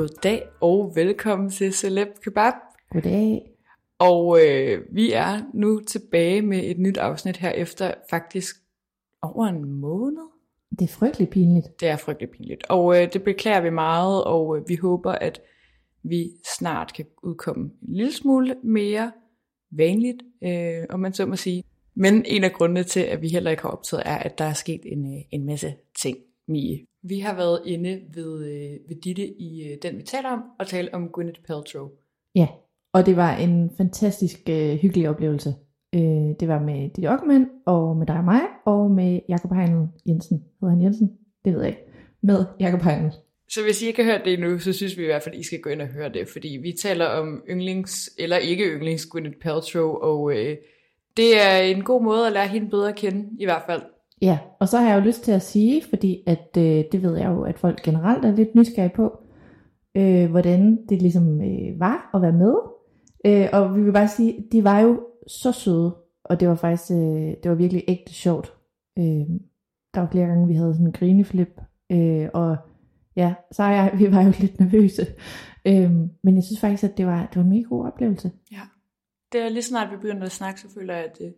Goddag og velkommen til Celeb Kebab. Goddag. Og øh, vi er nu tilbage med et nyt afsnit her efter faktisk over en måned. Det er frygtelig pinligt. Det er frygtelig pinligt. Og øh, det beklager vi meget, og øh, vi håber, at vi snart kan udkomme en lille smule mere vanligt, øh, om man så må sige. Men en af grundene til, at vi heller ikke har optaget, er, at der er sket en, øh, en masse ting, Mie. Vi har været inde ved, øh, ved Ditte i øh, den, vi taler om, og tale om Gwyneth Paltrow. Ja, og det var en fantastisk øh, hyggelig oplevelse. Øh, det var med Ditte Ockmann, og med dig og mig, og med Jakob Heinel Jensen. Hedder han Jensen? Det ved jeg ikke. Med Jakob Heinel. Så hvis I ikke har hørt det endnu, så synes vi i hvert fald, at I skal gå ind og høre det, fordi vi taler om yndlings, eller ikke yndlings, Gwyneth Paltrow, og øh, det er en god måde at lære hende bedre at kende, i hvert fald. Ja, og så har jeg jo lyst til at sige, fordi at øh, det ved jeg jo, at folk generelt er lidt nysgerrige på, øh, hvordan det ligesom øh, var at være med. Øh, og vi vil bare sige, de var jo så søde, og det var faktisk, øh, det var virkelig ægte sjovt. Øh, der var flere gange, vi havde sådan en grineflip, øh, og ja, så er jeg, vi var jo lidt nervøse. Øh, men jeg synes faktisk, at det var, det var en mega god oplevelse. Ja. Det er lige snart vi begynder at snakke, så føler jeg, at det,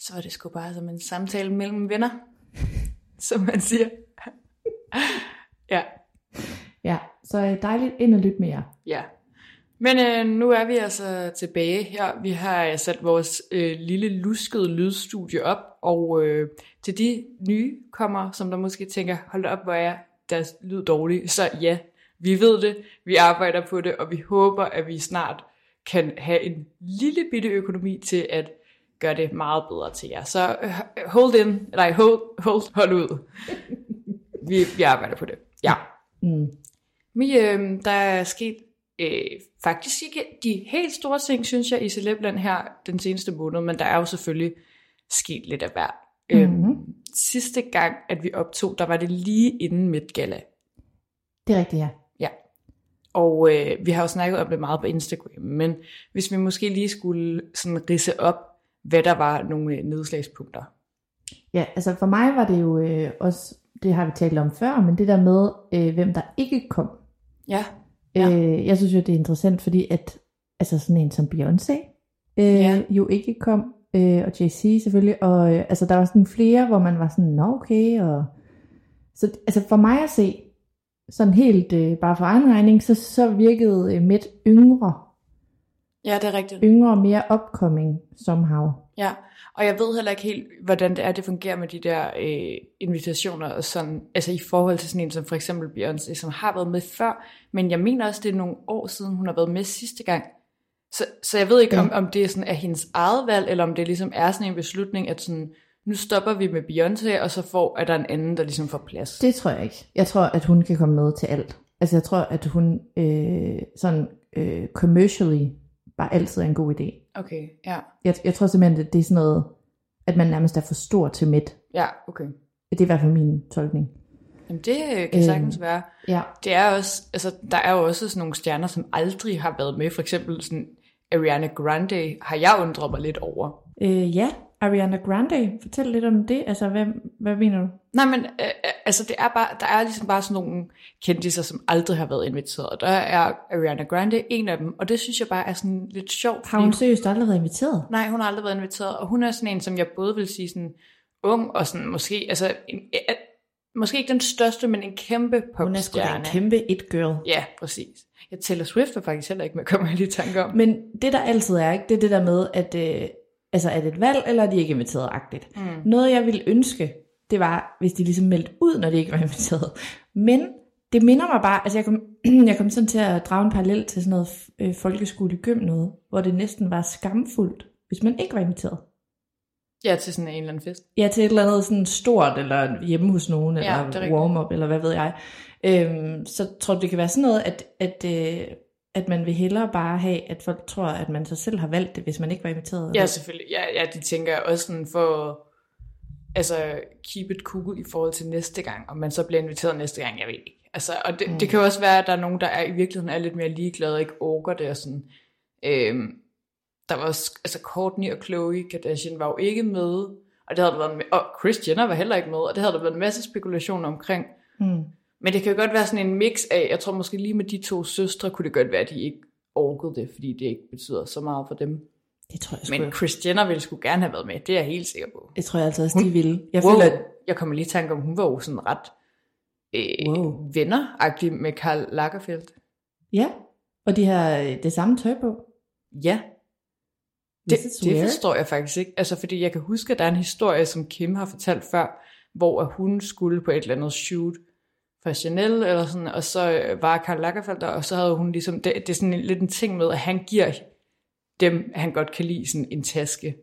så er det sgu bare som en samtale mellem venner, som man siger. ja. Ja, så dejligt ind og lytte med jer. Ja. Men øh, nu er vi altså tilbage her. Vi har sat vores øh, lille luskede lydstudie op, og øh, til de nye kommer, som der måske tænker, hold op, hvor er deres lyd dårlig, så ja, vi ved det, vi arbejder på det, og vi håber, at vi snart kan have en lille bitte økonomi til at gøre det meget bedre til jer. Så øh, hold in, nej, hold, hold, hold ud. vi, vi arbejder på det. Ja. Mm. Men øh, der er sket øh, faktisk ikke de helt store ting, synes jeg, i Celebland her den seneste måned, men der er jo selvfølgelig sket lidt af hver. Mm-hmm. Øh, sidste gang, at vi optog, der var det lige inden Met Gala. Det er rigtigt, ja. Ja. Og øh, vi har jo snakket om det meget på Instagram, men hvis vi måske lige skulle sådan rise op, hvad der var nogle øh, nedslagspunkter. Ja, altså for mig var det jo øh, også, det har vi talt om før, men det der med, øh, hvem der ikke kom. Ja. Ja. Øh, jeg synes jo, det er interessant, fordi at altså sådan en som Beyoncé øh, Ja. jo ikke kom, øh, og Jay-Z selvfølgelig, og øh, altså der var sådan flere, hvor man var sådan, nå okay, og så altså for mig at se, sådan helt øh, bare for egen regning, så, så virkede øh, Met yngre, Ja, det er rigtigt. yngre og mere upcoming somehow. Ja, og jeg ved heller ikke helt, hvordan det er, det fungerer med de der øh, invitationer, og sådan, altså i forhold til sådan en som for eksempel Beyoncé, som har været med før, men jeg mener også, det er nogle år siden, hun har været med sidste gang. Så, så jeg ved ikke, Ja. om, om det er sådan er hendes eget valg, eller om det ligesom er sådan en beslutning, at sådan, nu stopper vi med Beyoncé, og så får, er der en anden, der ligesom får plads. Det tror jeg ikke. Jeg tror, at hun kan komme med til alt. Altså jeg tror, at hun øh, sådan øh, commercially bare altid er en god idé. Okay, ja. Jeg, jeg tror simpelthen, at det er sådan noget, at man nærmest er for stor til midt. Ja, okay. Det er i hvert fald min tolkning. Jamen det øh, kan sagtens Øhm, være. Ja. Det er også, altså der er jo også sådan nogle stjerner, som aldrig har været med. For eksempel sådan Ariana Grande har jeg undret mig lidt over. Øh, ja, Ariana Grande, fortæl lidt om det. Altså, hvad, hvad mener du? Nej, men øh, øh, altså det er bare, der er ligesom bare sådan nogle kendiser, som aldrig har været inviteret. Og der er Ariana Grande en af dem, og det synes jeg bare er sådan lidt sjovt. Har hun seriøst aldrig været inviteret? Nej, hun har aldrig været inviteret, og hun er sådan en, som jeg både vil sige sådan ung, og sådan måske, altså, en, øh, måske ikke den største, men en kæmpe popstjerne. Hun er sgu da en kæmpe it-girl. Ja, præcis. Jeg Taylor Swift er faktisk heller ikke med, kommer jeg lige i tanke om. Men det der altid er, ikke, det er det der med, at øh, altså, er det et valg, eller er de ikke inviteret-agtigt. Mm. Noget jeg ville ønske, det var, hvis de ligesom meldte ud, når de ikke var inviteret. Men det minder mig bare, altså jeg kom, jeg kom sådan til at drage en parallel til sådan noget øh, folkeskole gym noget, hvor det næsten var skamfuldt, hvis man ikke var inviteret. Ja, til sådan en eller anden fest. Ja, til et eller andet sådan stort, eller hjemme hos nogen, Ja, er eller warm-up, eller hvad ved jeg. Øhm, så tror du, det kan være sådan noget, at, at, øh, at man vil hellere bare have, at folk tror, at man så selv har valgt det, hvis man ikke var inviteret? Ja, selvfølgelig. Ja, ja de tænker også sådan for altså keep it cool i forhold til næste gang, om man så bliver inviteret næste gang, jeg ved ikke. Altså, og det, mm. det kan jo også være, at der er nogen, der er i virkeligheden er lidt mere ligeglade og ikke orker det og sådan. Øhm, der var også, altså Courtney og Khloe Kardashian var jo ikke med, og det havde der været med, og Kris Jenner var heller ikke med, og det havde der været en masse spekulationer omkring. Mm. Men det kan jo godt være sådan en mix af, jeg tror måske lige med de to søstre, kunne det godt være, at de ikke orkede det, fordi det ikke betyder så meget for dem. Det tror jeg sgu. Men Jenner ville sgu gerne have været med, det er jeg helt sikker på. Det tror jeg altså også, de ville. Jeg wow, føler, at, jeg kommer lige i tanke om, hun var jo sådan ret øh, Wow. venner med Karl Lagerfeldt. ja, og de har øh, det samme tøj på. Ja, det, det forstår jeg faktisk ikke. Altså, fordi jeg kan huske, at der er en historie, som Kim har fortalt før, hvor at hun skulle på et eller andet shoot for Chanel, eller sådan, og så øh, var Karl Lagerfeldt der, og så havde hun ligesom, det, det er sådan en, lidt en ting med, at han giver dem, han godt kan lide, sådan en taske.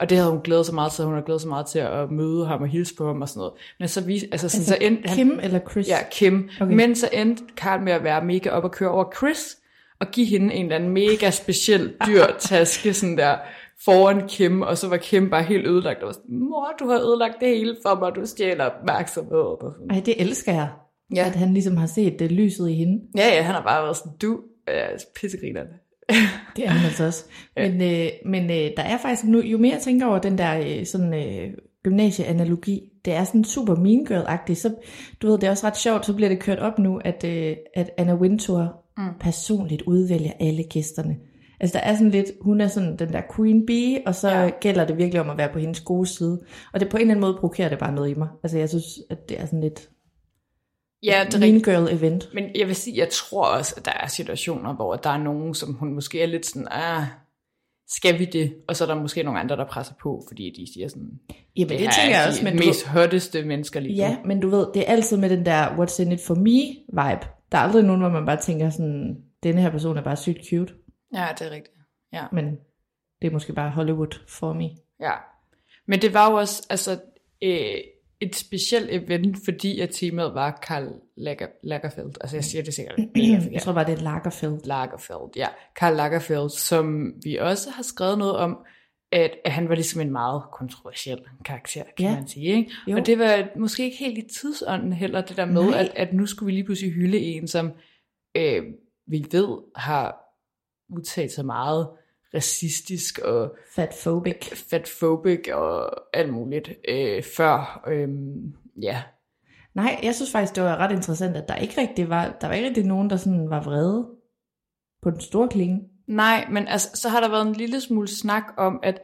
Og det havde hun glædet sig meget til, hun havde glædet sig meget til at møde ham og hilse på ham og sådan noget. Men så vis, altså, sådan, Altså, så endte han, Kim eller Chris? Ja, Kim. Okay. Men så endte Karl med at være mega op og køre over Chris, og give hende en eller anden mega speciel dyr taske, sådan der, foran Kim, og så var Kim bare helt ødelagt, og var sådan, mor, du har ødelagt det hele for mig, du stjæler opmærksomhed. Ej, det elsker jeg. Ja. At han ligesom har set det lyset i hende. Ja, ja, han har bare været sådan, du er pissegrinerne. Det er han altså også. Men, øh, men øh, der er faktisk, nu, jo mere jeg tænker over den der øh, sådan, øh, gymnasieanalogi, det er sådan super mean girl-agtigt, så du ved, det er også ret sjovt, så bliver det kørt op nu, at, øh, at Anna Wintour mm. personligt udvælger alle gæsterne. Altså der er sådan lidt, hun er sådan den der queen bee, og så ja. Gælder det virkelig om at være på hendes gode side. Og det på en eller anden måde provokerer det bare noget i mig. Altså jeg synes, at det er sådan lidt Ja, det er mean girl event. Men jeg vil sige, jeg tror også, at der er situationer, hvor der er nogen, som hun måske er lidt sådan, ah, skal vi det? Og så er der måske nogle andre, der presser på, fordi de siger sådan, Jamen det, det tænker er jeg de også, men du, mest hotteste mennesker lige Ja, men du ved, det er altid med den der what's in it for me vibe. Der er aldrig nogen, hvor man bare tænker sådan, denne her person er bare sygt cute. Ja, det er rigtigt. Ja. Men det er måske bare Hollywood for me. Ja, men det var jo også altså, øh, et specielt event, fordi at temaet var Karl Lager, Lagerfeld. Altså jeg siger det sikkert Jeg tror bare, det er Lagerfeld. Lagerfeld, ja. Karl Lagerfeld, som vi også har skrevet noget om, at, at han var ligesom en meget kontroversiel karakter, kan Ja. man sige. Ikke? Jo. Og det var måske ikke helt i tidsånden heller, det der med, Nej. at, at nu skulle vi lige pludselig hylde en, som øh, vi ved har udtalt sig meget racistisk og Fatphobic. fatphobic og alt muligt øh, før. Øhm, ja, Nej, jeg synes faktisk, det var ret interessant, at der ikke rigtig var, der var ikke rigtig nogen, der sådan var vrede på den store klinge. Nej, men altså, så har der været en lille smule snak om, at,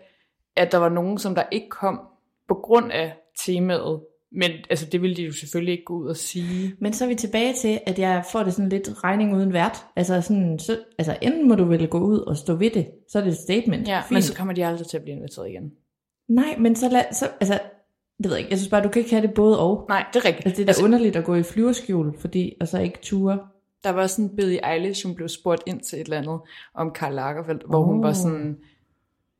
at der var nogen, som der ikke kom på grund af temaet. Men altså, det ville de jo selvfølgelig ikke gå ud og sige. Men så er vi tilbage til, at jeg får det sådan lidt regning uden vært. Altså, sådan, så, altså enten må du vel gå ud og stå ved det, så er det et statement. Ja, Fint. men så kommer de aldrig til at blive inviteret igen. Nej, men så, lad, så altså, det ved jeg ikke. Jeg synes bare, du kan ikke have det både og. Nej, det er rigtigt. Altså, det er da underligt at gå i flyverskjul, fordi, og så ikke ture. Der var sådan Billie Eilish, hun blev spurgt ind til et eller andet om Karl Lagerfeldt, hvor hun Oh. var sådan...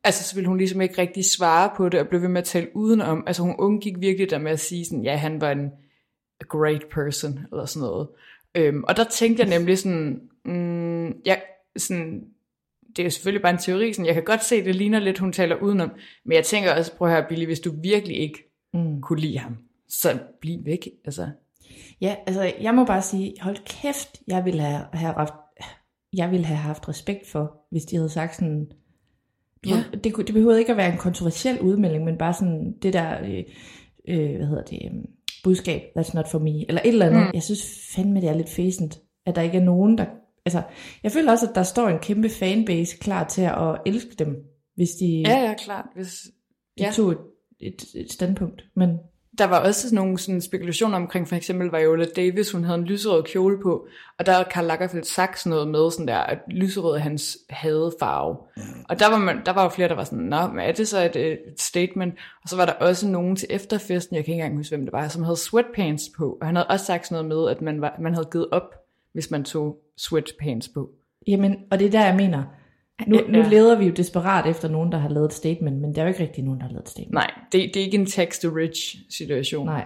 Altså, så ville hun ligesom ikke rigtig svare på det, og blev ved med at tale udenom. Altså, hun undgik virkelig der med at sige sådan, ja, han var en a great person, eller sådan noget. Øhm, og der tænkte jeg nemlig sådan, mm, ja, sådan, det er jo selvfølgelig bare en teori, sådan, jeg kan godt se, det ligner lidt, hun taler udenom, men jeg tænker også, prøv at høre, Billy, hvis du virkelig ikke mm. kunne lide ham, så bliv væk, altså. Ja, altså jeg må bare sige, hold kæft, jeg ville have, have haft, jeg ville have haft respekt for, hvis de havde sagt sådan, Ja. det, det behøvede ikke at være en kontroversiel udmelding, men bare sådan det der, øh, øh, hvad hedder det, øh, budskab, that's not for me, eller et eller andet. Mm. Jeg synes fandme, det er lidt fæsent, at der ikke er nogen, der, altså, jeg føler også, at der står en kæmpe fanbase klar til at elske dem, hvis de, Ja, ja, klart. Hvis, de ja. tog et, et, et standpunkt. Men Der var også nogle sådan spekulationer omkring, for eksempel Viola Davis, hun havde en lyserød kjole på, og der havde Karl Lagerfeldt sagt sådan noget med, sådan der, at lyserød er hans hadefarve. Og der var, man, der var jo flere, der var sådan, nå, men er det så et, et statement? Og så var der også nogen til efterfesten, jeg kan ikke engang huske, hvem det var, som havde sweatpants på, og han havde også sagt sådan noget med, at man, var, man havde givet op, hvis man tog sweatpants på. Jamen, og det er der, jeg mener. Nu, nu Ja. leder vi jo desperat efter nogen, der har lavet et statement, men der er jo ikke rigtig nogen, der har lavet et statement. Nej, det, det er ikke en tax-to-rich situation, Nej,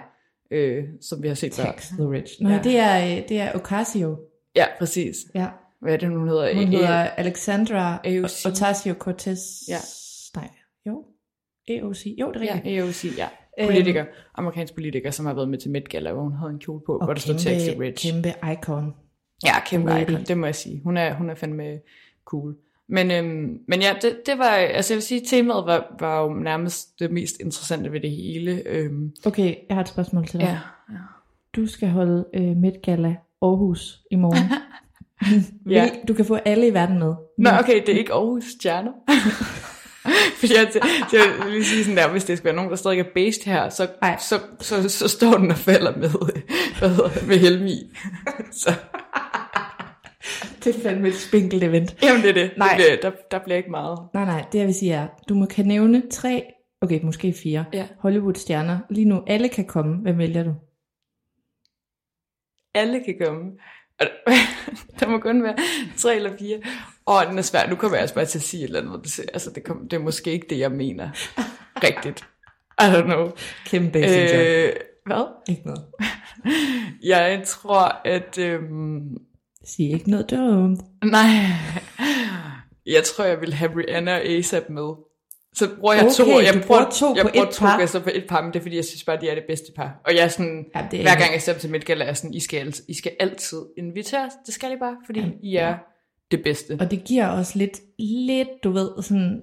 øh, som vi har set før. tax the rich. Nej, Ja. ja. det, er, øh, det er Ocasio. Ja, præcis. Ja. Hvad er det, hun hedder? Hun A- hedder Alexandra AOC. Ocasio-Cortez. Ja. Nej, jo. AOC. Jo, det er Ja, rigtigt. AOC, ja. Øhm. Politiker, amerikansk politiker, som har været med til Met Gala, hvor hun havde en kjole på, hvor der stod Taxi Rich. kæmpe icon. Ja, kæmpe lady. icon, det må jeg sige. Hun er, hun er fandme cool. Men, øhm, men ja, det, det var, altså jeg vil sige, temaet var, var jo nærmest det mest interessante ved det hele. Øhm, Okay, jeg har et spørgsmål til dig. ja, ja. Du skal holde øh, Met Gala Aarhus i morgen. Ja. Du kan få alle i verden med. Nå, okay, det er ikke Aarhus Stjerner. Fordi jeg, til, jeg vil sige sådan der, hvis det skal være nogen, der stadig er based her, så, Ej. så, så, så, står den og falder med, hvad hedder med Helmi. så, Det er fandme et spinkelt event. jamen det er det. Nej. det bliver, der, der bliver ikke meget. Nej, nej, det jeg vil sige er, du må kan nævne tre, okay, måske fire, Ja. Hollywood-stjerner. Lige nu, alle kan komme. Hvem vælger du? Alle kan komme. Og der må kun være tre eller fire. Åh, den er svær. Nu kommer jeg altså bare til at sige et eller andet. Det, altså, det, kom, det er måske ikke det, jeg mener. Rigtigt. I don't know. Kim Basinger. Øh, hvad? ikke noget. Jeg tror, at... Øhm, Sig ikke noget dumt. nej. Jeg tror, jeg vil have Rihanna og ASAP med. Så bruger jeg Okay, to. Jeg bruger to jeg på bruger et to par. gæster på et par, men det er fordi, jeg synes bare, de er det bedste par. Og jeg er sådan, Ja, det er hver gang jeg dem til Midgala, er sådan, I skal, altid, I skal altid invitere os. Det skal I bare, fordi I er det bedste. Og det giver også lidt, lidt, du ved, sådan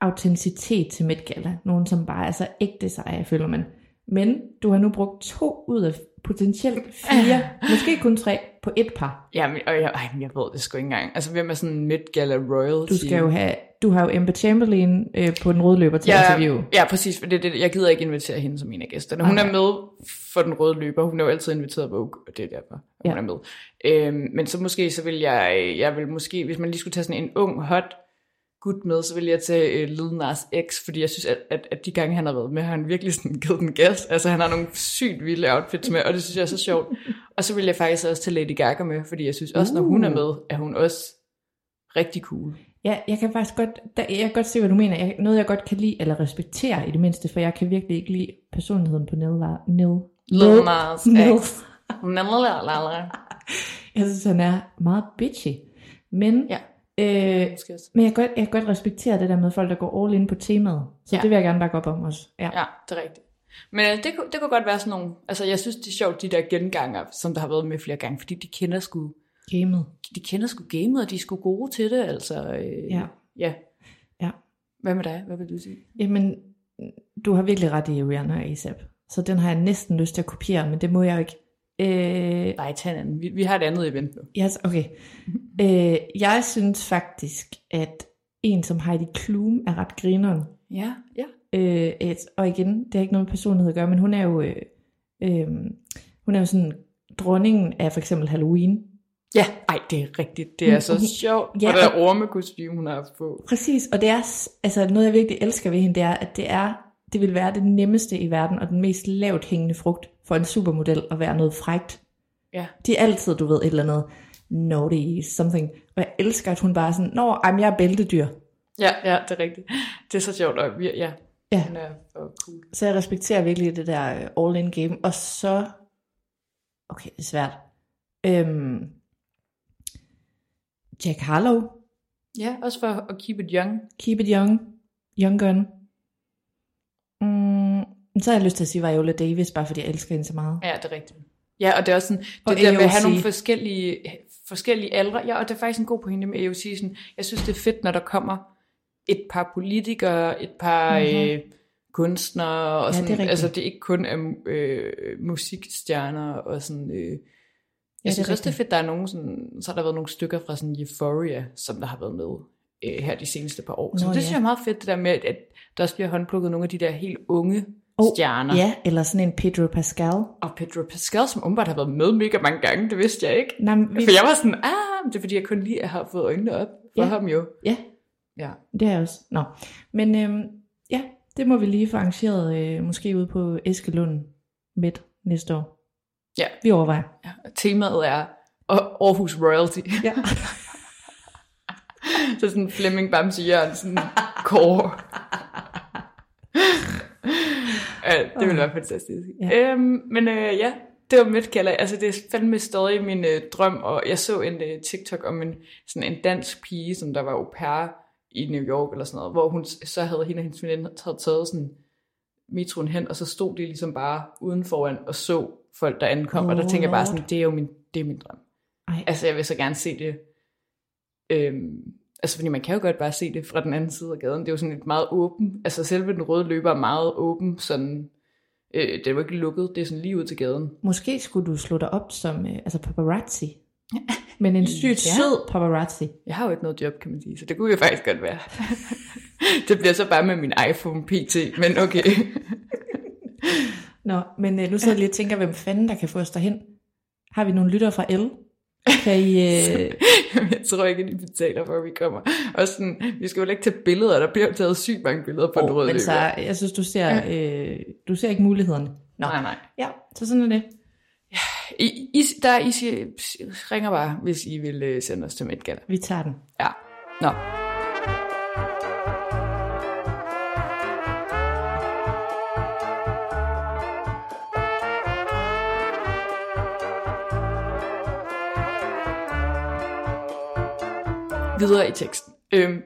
autenticitet til Met Gala. Nogen, som bare er så ægte seje, føler man. Men du har nu brugt to ud af potentielt fire, måske kun tre, på et par. Ja, men, og jeg, ej, jeg ved det sgu ikke engang. Altså, hvem er sådan Midgala Royalty? Du skal jo have, du har jo Emma Chamberlain øh, på den røde løber til ja, interview. Ja, præcis. For det, det, jeg gider ikke invitere hende som en af gæsterne. Hun Nej. er med for den røde løber. Hun er jo altid inviteret på, og det er derfor, hun Ja. er med. Øhm, men så måske, så vil jeg, jeg vil måske, hvis man lige skulle tage sådan en ung, hot gut med, så vil jeg tage uh, Lil Nas X, fordi jeg synes, at, at, at de gange, han har været med, har han virkelig sådan givet den gas. Altså, han har nogle sygt vilde outfits med, og det synes jeg er så sjovt. Og så vil jeg faktisk også tage Lady Gaga med, fordi jeg synes også, når hun er Uh. med, er hun også rigtig cool. Ja, jeg kan faktisk godt, der, jeg kan godt se, hvad du mener. Jeg, noget, jeg godt kan lide, eller respektere i det mindste, for jeg kan virkelig ikke lide personligheden på Neil. La- Neil. Lil Nas. X. Lalalala. Jeg synes, han er meget bitchy. Men, Ja. Øh, men jeg, kan godt, jeg kan godt respektere det der med folk, der går all in på temaet. Så Ja. det vil jeg gerne bakke op om også. Ja. Ja, det er rigtigt. Men øh, det, kunne- det kunne godt være sådan nogle, altså jeg synes det er sjovt, de der genganger, som der har været med flere gange, fordi de kender sgu, Gamet. de kender sgu gamet, og de er sgu gode til det, altså. Øh, Ja. ja. Ja. Hvad med dig? Hvad vil du sige? Jamen, du har virkelig ret i Rihanna og ASAP. Så den har jeg næsten lyst til at kopiere, men det må jeg jo ikke. Øh, Nej, tag en anden. Vi, vi har et andet event nu. yes, okay. Øh, jeg synes faktisk, at en som Heidi Klum er ret grineren. Ja, ja. Øh, et, og igen, det har ikke noget med personlighed at gøre, men hun er jo, øh, øh, hun er jo sådan dronningen af for eksempel Halloween. Ja, ej, det er rigtigt. Det er Hun- så hun- sjovt. Ja, og der ormekostyme, hun har haft på. Præcis, og det er altså noget, jeg virkelig elsker ved hende, det er, at det er, det vil være det nemmeste i verden, og den mest lavt hængende frugt for en supermodel at være noget frægt. Ja. De er altid, du ved, et eller andet naughty something. Og jeg elsker, at hun bare er sådan, Nå, ej, jeg er bæltedyr. Ja, ja, det er rigtigt. Det er så sjovt, og vi, ja, Ja. hun er for cool. Så jeg respekterer virkelig det der øh, all-in game. Og så, okay, det er svært. Øhm, Jack Harlow. Ja, også for at keep it young. Keep it young. Young gun. Så har jeg lyst til at sige Viola Davis, bare fordi jeg elsker hende så meget. Ja, det er rigtigt. Ja, og det er også sådan, det der med at have nogle forskellige, forskellige aldre. Ja, og det er faktisk en god pointe med AOC. Sådan, jeg synes, det er fedt, når der kommer et par politikere, et par Mhm. mm-hmm. øh, kunstnere, og Ja, sådan, det er altså det er ikke kun er, øh, musikstjerner og sådan... Øh, jeg Ja, synes det også, det er fedt, der er nogle sådan, så har der været nogle stykker fra sådan Euphoria, som der har været med øh, her de seneste par år. Så Nå, det ja. synes jeg er meget fedt, det der med, at, at der også bliver håndplukket nogle af de der helt unge Oh, stjerner. Ja, eller sådan en Pedro Pascal. Og Pedro Pascal, som umiddelbart har været med mega mange gange, det vidste jeg ikke. Nej, men vi, For jeg var sådan, ah, det er fordi, jeg kun lige har fået øjnene op for Ja. ham jo. Ja, Ja. det er jeg også. Nå. Men øhm, ja, det må vi lige få arrangeret, øh, måske ude på Eskelund midt næste år. Ja. Vi overvejer. ja. Og temaet er Aarhus Royalty. Ja. Så sådan Flemming Bamse Jørgensen core. ja, det ville være fantastisk. Ja. Øhm, men øh, ja, det var Met Gala. Altså det er fandme stadig min øh, drøm, og jeg så en øh, TikTok om en, sådan en dansk pige, som der var au pair i New York eller sådan noget, hvor hun så havde hende og hendes veninde havde taget sådan metroen hen, og så stod de ligesom bare uden foran og så folk, der ankom, oh, og der tænker jeg bare sådan, det er jo min, det er min drøm. Ej, Altså, jeg vil så gerne se det. Øhm, altså, fordi man kan jo godt bare se det fra den anden side af gaden. Det er jo sådan et meget åben. Altså, selve den røde løber er meget åben. Sådan, øh, det er jo ikke lukket. Det er sådan lige ud til gaden. måske skulle du slå dig op som øh, altså paparazzi. Men en sygt Ja. sød paparazzi. Jeg har jo ikke noget job, kan man sige. Så det kunne jo faktisk godt være. det bliver så bare med min iPhone PT. Men okay. Nå, men øh, nu sidder jeg lige og tænker, hvem fanden der kan få os derhen. Har vi nogle lyttere fra L? Kan I... Øh, jeg tror ikke, at de betaler for, at vi kommer. Og sådan, vi skal jo ikke tage billeder. Der bliver taget sygt mange billeder på oh, den røde men løber. så, jeg synes, du ser, øh, du ser ikke mulighederne. Nå, Nej, nej. ja, så sådan er det. I, I, der I siger, ringer bare, hvis I vil øh, sende os til Met Gala. Vi tager den. Ja. Nå. Videre i teksten. Øhm,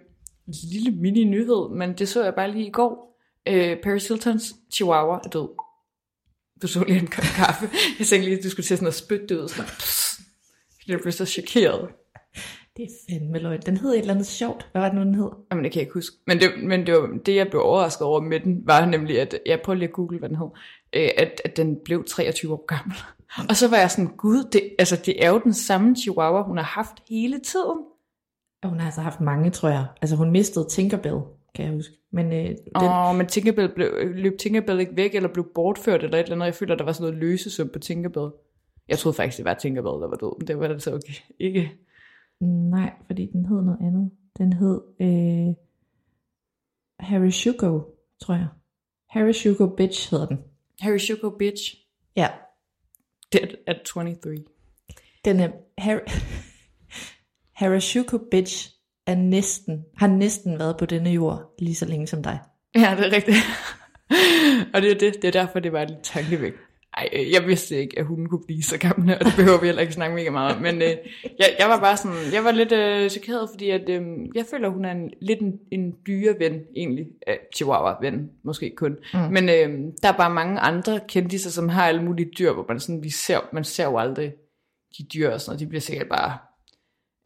lille mini-nyhed, men det så jeg bare lige i går. Øh, Paris Hiltons chihuahua er død. Du så lige en kop kaffe. Jeg tænkte lige, at du skulle til sådan noget spytte det ud. Sådan, pss. Jeg blev så chokeret. Det er fandme løgn. Den hed et eller andet sjovt. Hvad var det nu, den hed? Jamen, det kan jeg ikke huske. Men, det, men det, var, det, jeg blev overrasket over med den, var nemlig, at jeg prøvede lige at google, hvad den hed, øh, at, at den blev 23 år gammel. Og så var jeg sådan, gud, det, altså, det er jo den samme chihuahua, hun har haft hele tiden. Og hun har altså haft mange, tror jeg. Altså hun mistede Tinkerbell, kan jeg huske. Men øh, den, Åh, men Tinkerbell blev, løb Tinkerbell ikke væk, eller blev bortført, eller et eller andet. Jeg føler, der var sådan noget løsesum på Tinkerbell. Jeg troede faktisk, det var Tinkerbell, der var død, men det var det så okay. ikke. nej, fordi den hed noget andet. Den hed øh, Harry Shugo, tror jeg. Harry Shugo Bitch hedder den. Harry Shuko Bitch, Ja, dead at 23. den er Harry, Shugo Bitch er næsten, har næsten været på denne jord lige så længe som dig. Ja, det er rigtigt. og det er det, det er derfor, det var lidt tankevægt. Ej, øh, jeg vidste ikke, at hun kunne blive så gammel, og det behøver vi heller ikke snakke mega meget om. Men øh, jeg, jeg var bare sådan, jeg var lidt øh, chokeret, fordi at, øh, jeg føler, hun er en, lidt en, en dyre ven, egentlig. Øh, Chihuahua-ven, måske kun. Mm. Men øh, der er bare mange andre kendiser, som har alle mulige dyr, hvor man sådan, vi ser, man ser jo aldrig de dyr og sådan noget. De bliver sikkert bare,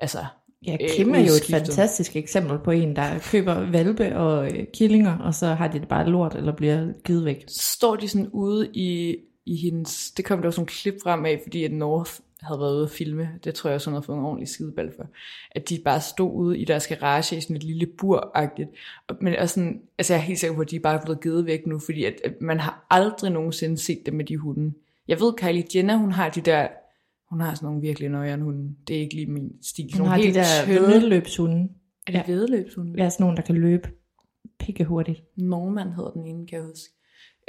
altså, Ja, øh, Kim er jo et fantastisk eksempel på en, der køber valpe og øh, killinger, og så har de det bare lort, eller bliver givet væk. står de sådan ude i, i hendes, det kom der også nogle klip frem af, fordi at North havde været ude at filme, det tror jeg også, hun havde fået en ordentlig skideball for, at de bare stod ude i deres garage i sådan et lille bur-agtigt, men også sådan, altså jeg er helt sikker på, at de er bare blevet givet væk nu, fordi at, at man har aldrig nogensinde set dem med de hunde. Jeg ved, Kylie Jenner, hun har de der, hun har sådan nogle virkelig nøjere hunde, det er ikke lige min stil. Hun nogle har de der tynde- vedløbshunde. Er det ja. vedløbshunde? Ja, sådan nogle, der kan løbe pikke hurtigt. Norman hedder den ene, kan jeg huske.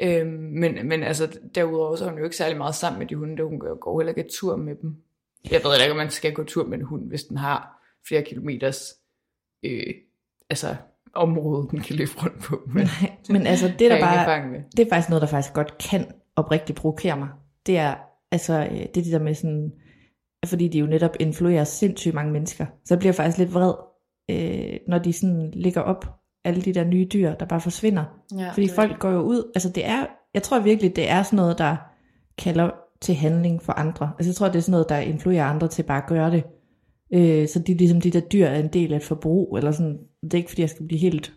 Øhm, men, men altså, derudover så er hun jo ikke særlig meget sammen med de hunde, der hun går, går heller ikke tur med dem. Jeg ved ikke, om man skal gå tur med en hund, hvis den har flere kilometers øh, altså, område, den kan løbe rundt på. Men Nej, men altså det der er bare, det er faktisk noget, der faktisk godt kan oprigtigt provokere mig. Det er altså øh, det, er det der med sådan, fordi de jo netop influerer sindssygt mange mennesker. Så jeg bliver faktisk lidt vred, øh, når de sådan ligger op, alle de der nye dyr, der bare forsvinder. Ja, Fordi det er folk går jo ud, altså det er, jeg tror virkelig, det er sådan noget, der kalder til handling for andre. Altså jeg tror, det er sådan noget, der influerer andre til bare at gøre det. Øh, så de, ligesom de der dyr er en del af et forbrug, eller sådan, det er ikke fordi, jeg skal blive helt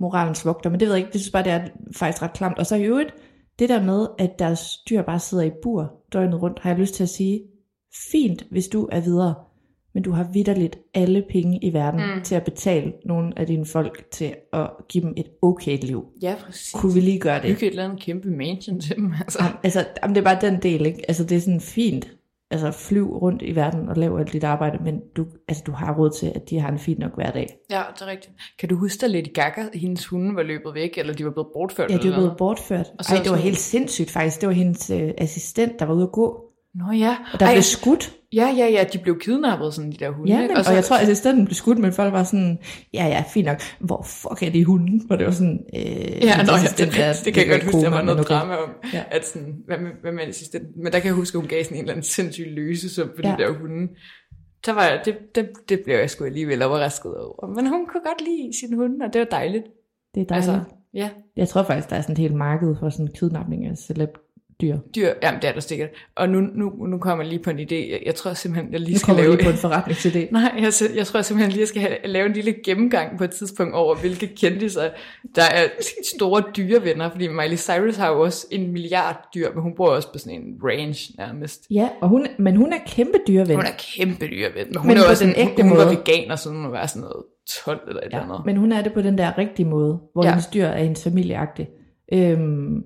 moralens vogter, men det ved jeg ikke, det synes bare, det er faktisk ret klamt. Og så i øvrigt, det der med, at deres dyr bare sidder i bur døgnet rundt, har jeg lyst til at sige, fint, hvis du er videre, men du har vidderligt alle penge i verden mm. til at betale nogle af dine folk til at give dem et okay liv. Ja, præcis. Kunne vi lige gøre det? Bygge et eller andet kæmpe mansion til dem, altså. Jamen, altså, jamen, det er bare den del, ikke? Altså, det er sådan fint. Altså, flyv rundt i verden og lav alt dit arbejde, men du, altså, du har råd til, at de har en fin nok hver dag. Ja, det er rigtigt. Kan du huske, at Lady Gaga, hendes hunde var løbet væk, eller de var blevet bortført? Ja, de var blevet bortført. Og så Ej, det var helt sindssygt faktisk. Det var hendes øh, assistent, der var ude at gå. Nå ja. Og der Ej, blev skudt. Ja, ja, ja, de blev kidnappet, sådan de der hunde. Ja, men, og, så, og jeg tror, at assistenten blev skudt, men folk var sådan, ja, ja, fint nok. Hvor fuck er de hunde? Og det var sådan, øh, Ja, nå, ja det, assistent er- det, det kan jeg godt i huske, der var noget okay. drama om, Ja. at sådan, hvad med, hvad med assistenten? Men der kan jeg huske, at hun gav sådan en eller anden sindssyg løsesum for Ja. ja. de der hunde. Så var jeg, det, det, det blev jeg sgu alligevel overrasket over. Men hun kunne godt lide sin hunde, og det var dejligt. Det er dejligt. Altså, ja, Jeg tror faktisk, der er sådan et helt marked for sådan kidnapning af celeb-dyr. Dyr, jamen det er der sikkert. Og nu, nu, nu kommer jeg lige på en idé. Jeg, jeg tror simpelthen, jeg lige Nu skal lave... vi på en forretningsidé. Nej, jeg, jeg, jeg tror simpelthen lige, jeg skal have, lave en lille gennemgang på et tidspunkt over, hvilke kendiser, der er store dyrevenner. Fordi Miley Cyrus har jo også en milliard dyr, men hun bor også på sådan en range nærmest. Ja, og hun, men hun er kæmpe dyreven. Hun er kæmpe dyreven, men hun, Men er også en, ægte hun, hun var veganer, så hun være sådan noget 12 eller et eller Ja, andet. men hun er det på den der rigtige måde, hvor ja. Ja. hendes dyr er hendes familieagtig. Øhm, ja,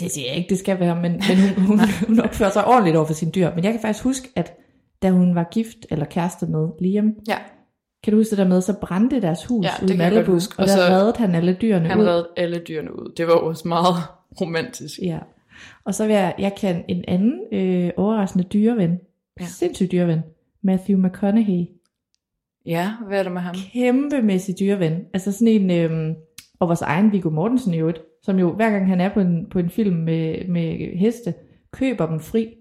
det siger jeg ikke, det skal være, men, men hun, hun, hun opfører sig ordentligt over for sine dyr. Men jeg kan faktisk huske, at da hun var gift eller kæreste med Liam, Ja, kan du huske det der med, så brændte deres hus Ja, ud det i Malibu, og, Og der så- reddede han alle dyrene han ud. reddede alle dyrene ud. Det var også meget romantisk. Ja. Og så vil jeg, jeg kan en anden øh, overraskende dyreven, ja. Sindssyg dyreven, Matthew McConaughey. Ja, hvad er der med ham? kæmpemæssig dyreven. Altså sådan en, øhm, og vores egen Viggo Mortensen i øvrigt, som jo hver gang han er på en, på en film med, med heste, køber dem fri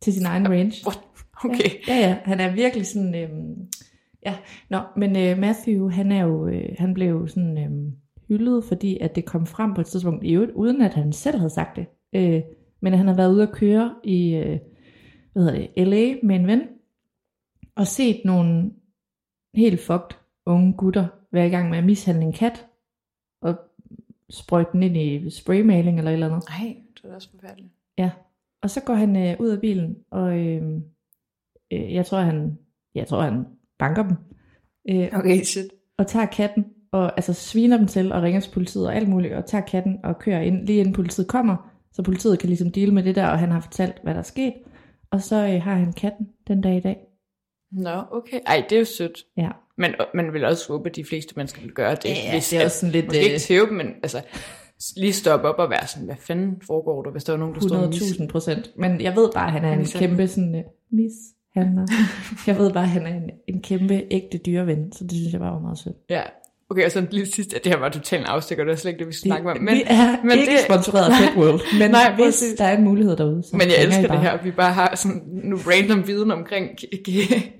til sin egen range. What? Okay. Ja, ja, han er virkelig sådan, øhm, ja, nå, men øh, Matthew, han er jo, øh, han blev jo sådan øhm, hyldet, fordi at det kom frem på et tidspunkt, i øvrigt, uden at han selv havde sagt det. Øh, men at han har været ude at køre i, øh, hvad hedder det, LA med en ven, og set nogle helt fucked unge gutter være i gang med at mishandle en kat, sprøjte den ind i spraymaling eller et eller andet. Nej, det er også forfærdeligt. Ja, og så går han øh, ud af bilen, og øh, øh, jeg tror han, jeg tror han banker dem, øh, Okay, shit. og tager katten, og altså sviner dem til, og ringer til politiet og alt muligt, og tager katten og kører ind, lige inden politiet kommer, så politiet kan ligesom dele med det der, og han har fortalt, hvad der er sket, og så øh, har han katten den dag i dag. Nå, okay. Ej, det er jo sødt. Ja, Men man vil også håbe, at de fleste mennesker vil gøre det. Ja, det er også sådan lidt, Måske øh, ikke tæve dem, men altså, lige stoppe op og være sådan, hvad fanden foregår der, hvis der var nogen, der stod og mis- 100.000 procent. Men jeg ved bare, at han er en kæmpe sådan, uh, mishandler. jeg ved bare, at han er en, en kæmpe ægte dyreven, så det synes jeg bare var meget sødt. Ja. Okay, og så lige sidst, at det her var totalt afstikker, det var slet ikke det, vi snakker om. Men, vi er men ikke det- sponsoreret af Pet World, men Nej, hvis der er en mulighed derude, så men jeg elsker det her, at vi bare har sådan nu random viden omkring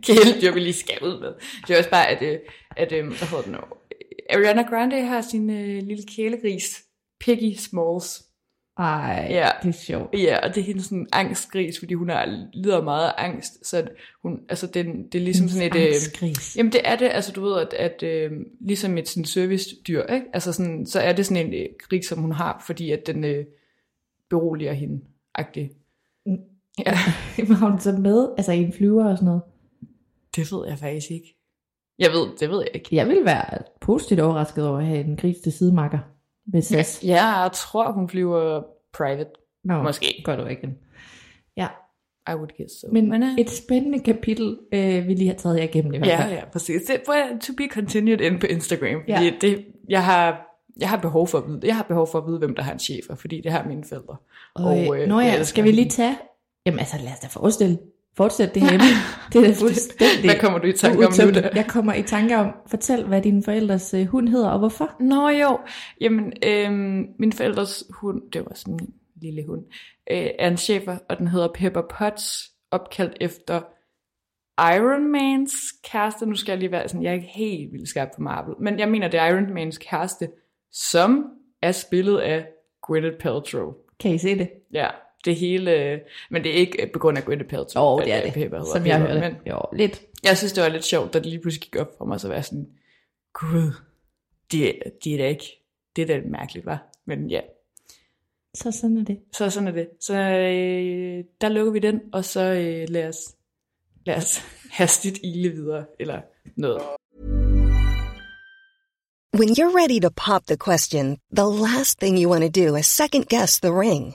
kæledyr, vi lige skal ud med. Det er også bare, at, øh, at øh, hvad hedder det nu, Ariana Grande har sin øh, lille kælegris, Piggy Smalls. Ej, Ja. det er sjovt. Ja, og det er hendes sådan angstgris, fordi hun er, lider meget af angst, så hun, altså det, det er ligesom sådan et... Øh, Angstgris. Jamen det er det, altså du ved, at, at øh, ligesom et sådan servicedyr, ikke? Altså sådan, så er det sådan en øh, gris, som hun har, fordi at den øh, beroliger hende, agtig. Ja, Var hun så med, altså i en flyver og sådan noget? det ved jeg faktisk ikke. Jeg ved, det ved jeg ikke. Jeg vil være positivt overrasket over at have en gris til sidemarker med SAS. Ja, jeg tror, hun flyver private. Nå, Måske. Du ikke. Ja, I would guess so. men, Men, øh, et spændende kapitel, øh, vi lige har taget jer igennem i hvert Ja, fald. ja, præcis. Det to be continued inde på Instagram. Ja. Fordi det, jeg, har, jeg har behov for at vide, jeg har behov for at vide, hvem der har en chefer, fordi det har mine forældre. Og, Og, øh, Nå ja, skal vi lige tage... Jamen altså, lad os da forestille. Fortsæt det her emne. Det er fuldstændig Hvad kommer du i tanke om nu? Da? Jeg kommer i tanke om, fortæl, hvad din forældres øh, hund hedder, og hvorfor. Nå jo, jamen øhm, min forældres hund, det var sådan en lille hund, øh, er en chefer, og den hedder Pepper Potts, opkaldt efter Iron Mans kæreste, nu skal jeg lige være sådan, jeg er ikke helt vildt skarp på Marvel, men jeg mener, det er Iron Mans kæreste, som er spillet af Gwyneth Paltrow. Kan I se det? Ja, det hele, men det er ikke på grund af Gwyneth Paltrow. Jo, det er det, Pepper som jeg hørte. Men Jo, lidt. jeg synes, det var lidt sjovt, da det lige pludselig gik op for mig, så var jeg sådan, gud, det, det er da ikke, det er da mærkeligt, var. Men ja, Så sådan er det. så sådan er det. Så øh, der lukker vi den, og så øh, lad os, lad os hastigt ile videre, eller noget. When you're ready to pop the question, the last thing you want to do is second guess the ring.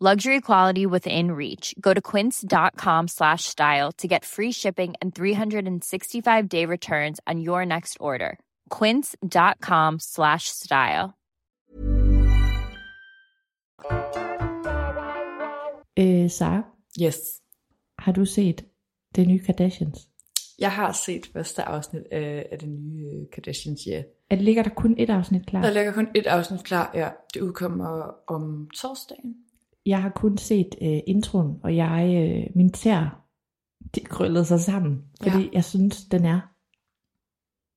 Luxury quality within reach. Go to quince.com slash style to get free shipping and 365 day returns on your next order. Quince.com slash style. Øh, Sara, Yes. har du set det nye Kardashians? Jeg har set første afsnit af, af det nye øh, Kardashians, ja. At ligger der kun et afsnit klar? Der ligger kun et afsnit klar, ja. Det udkommer om torsdagen. Jeg har kun set øh, introen, og jeg, øh, min tær, de krøllede sig sammen, fordi Ja. jeg synes, den er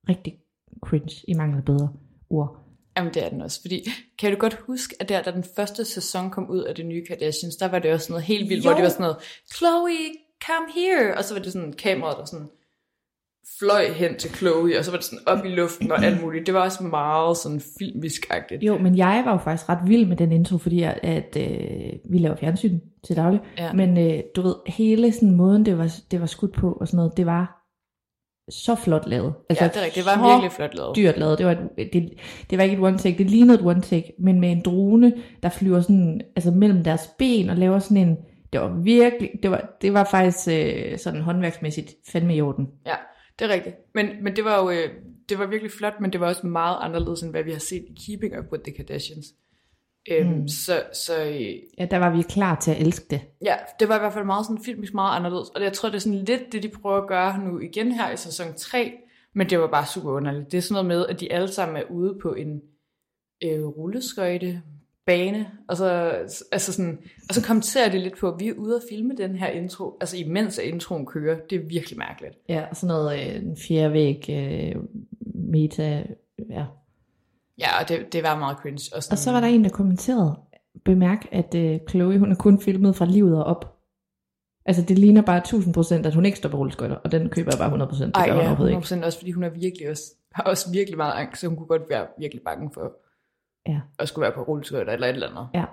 rigtig cringe, i mangel af bedre ord. Jamen det er den også, fordi kan du godt huske, at der, da den første sæson kom ud af det nye Kardashians, der var det også noget helt vildt, Jo. hvor det var sådan noget, Chloe, come here, og så var det sådan kameraet, der sådan fløj hen til Chloe, og så var det sådan op i luften og alt muligt. Det var også meget sådan filmisk-agtigt. Jo, men jeg var jo faktisk ret vild med den intro, fordi at, at øh, vi laver fjernsyn til daglig. Ja. Men øh, du ved, hele sådan måden, det var, det var skudt på og sådan noget, det var så flot lavet. Altså, Ja, det er rigtigt. Det var virkelig flot lavet. dyrt lavet. Det var, et, det, det var ikke et one take, det lignede et one take, men med en drone, der flyver sådan, altså mellem deres ben og laver sådan en, det var virkelig, det var, det var faktisk øh, sådan håndværksmæssigt fandme i orden. Ja, det er rigtigt. Men, men det var jo øh, det var virkelig flot, men det var også meget anderledes, end hvad vi har set i Keeping Up with the Kardashians. Øhm, Mm. Så, så øh, Ja, der var vi klar til at elske det. ja, det var i hvert fald meget sådan filmisk meget anderledes. Og jeg tror, det er sådan lidt det, de prøver at gøre nu igen her i sæson 3. Men det var bare super underligt. Det er sådan noget med, at de alle sammen er ude på en øh, rulleskøjte bane, og så, altså sådan, og så kommenterer de lidt på, at vi er ude at filme den her intro, altså imens at introen kører. Det er virkelig mærkeligt. Ja, og sådan noget øh, en fjerde væg, øh, meta, ja. Ja, og det, det var meget cringe. Og, sådan, Og så var der en, der kommenterede, bemærk, at øh, Chloe, hun er kun filmet fra livet og op. Altså, det ligner bare 1000%, at hun ikke står på rulleskøjter, og den køber jeg bare 100%. Det Ej, gør ja, overhovedet 100% ikke. også, fordi hun er virkelig også, har også virkelig meget angst, så hun kunne godt være virkelig bange for Ja. at skulle være på rulleskøjter eller et eller andet. Ja,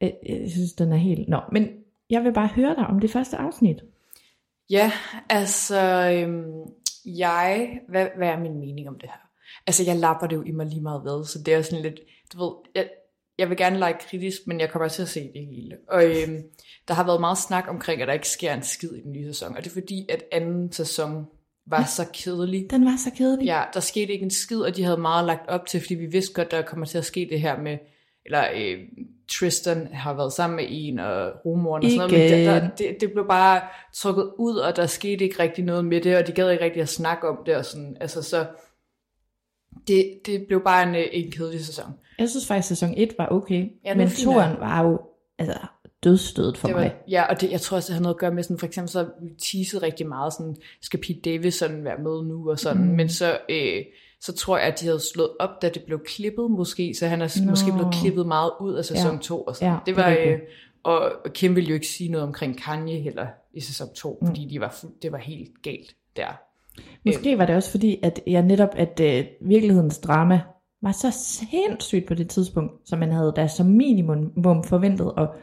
jeg, jeg synes, den er helt... Nå, men jeg vil bare høre dig om det første afsnit. Ja, altså, øhm, jeg, hvad, hvad er min mening om det her? Altså, jeg lapper det jo i mig lige meget ved, så det er sådan lidt, du ved, jeg, jeg vil gerne lege kritisk, men jeg kommer til at se det hele. Og øhm, der har været meget snak omkring, at der ikke sker en skid i den nye sæson, og det er fordi, at anden sæson var så kedelig. Den var så kedelig. Ja, der skete ikke en skid, og de havde meget lagt op til, fordi vi vidste godt, der kommer til at ske det her med, eller øh, Tristan har været sammen med en, og rumoren og sådan noget, men der, der, det, det blev bare trukket ud, og der skete ikke rigtig noget med det, og de gad ikke rigtig at snakke om det, og sådan, altså så, det, det blev bare en, øh, en kedelig sæson. Jeg synes faktisk, at sæson 1 var okay, Ja, ja, men var fin, toren ja. var jo altså, dødstødet for det mig. var, ja, og det, jeg tror også, det har noget at gøre med, sådan, for eksempel så teasede rigtig meget, sådan, skal Pete Davidson være med nu, og sådan, mm. men så, øh, så tror jeg, at de havde slået op, da det blev klippet måske, så han er. Nå. måske blevet klippet meget ud af sæson Ja. 2, og sådan. Ja, det det var, rigtigt. øh, og Kim ville jo ikke sige noget omkring Kanye heller i sæson 2, mm. fordi de var, det var helt galt der. Måske var det også fordi, at jeg netop, at øh, virkelighedens drama var så sindssygt på det tidspunkt, som man havde da som minimum forventet, og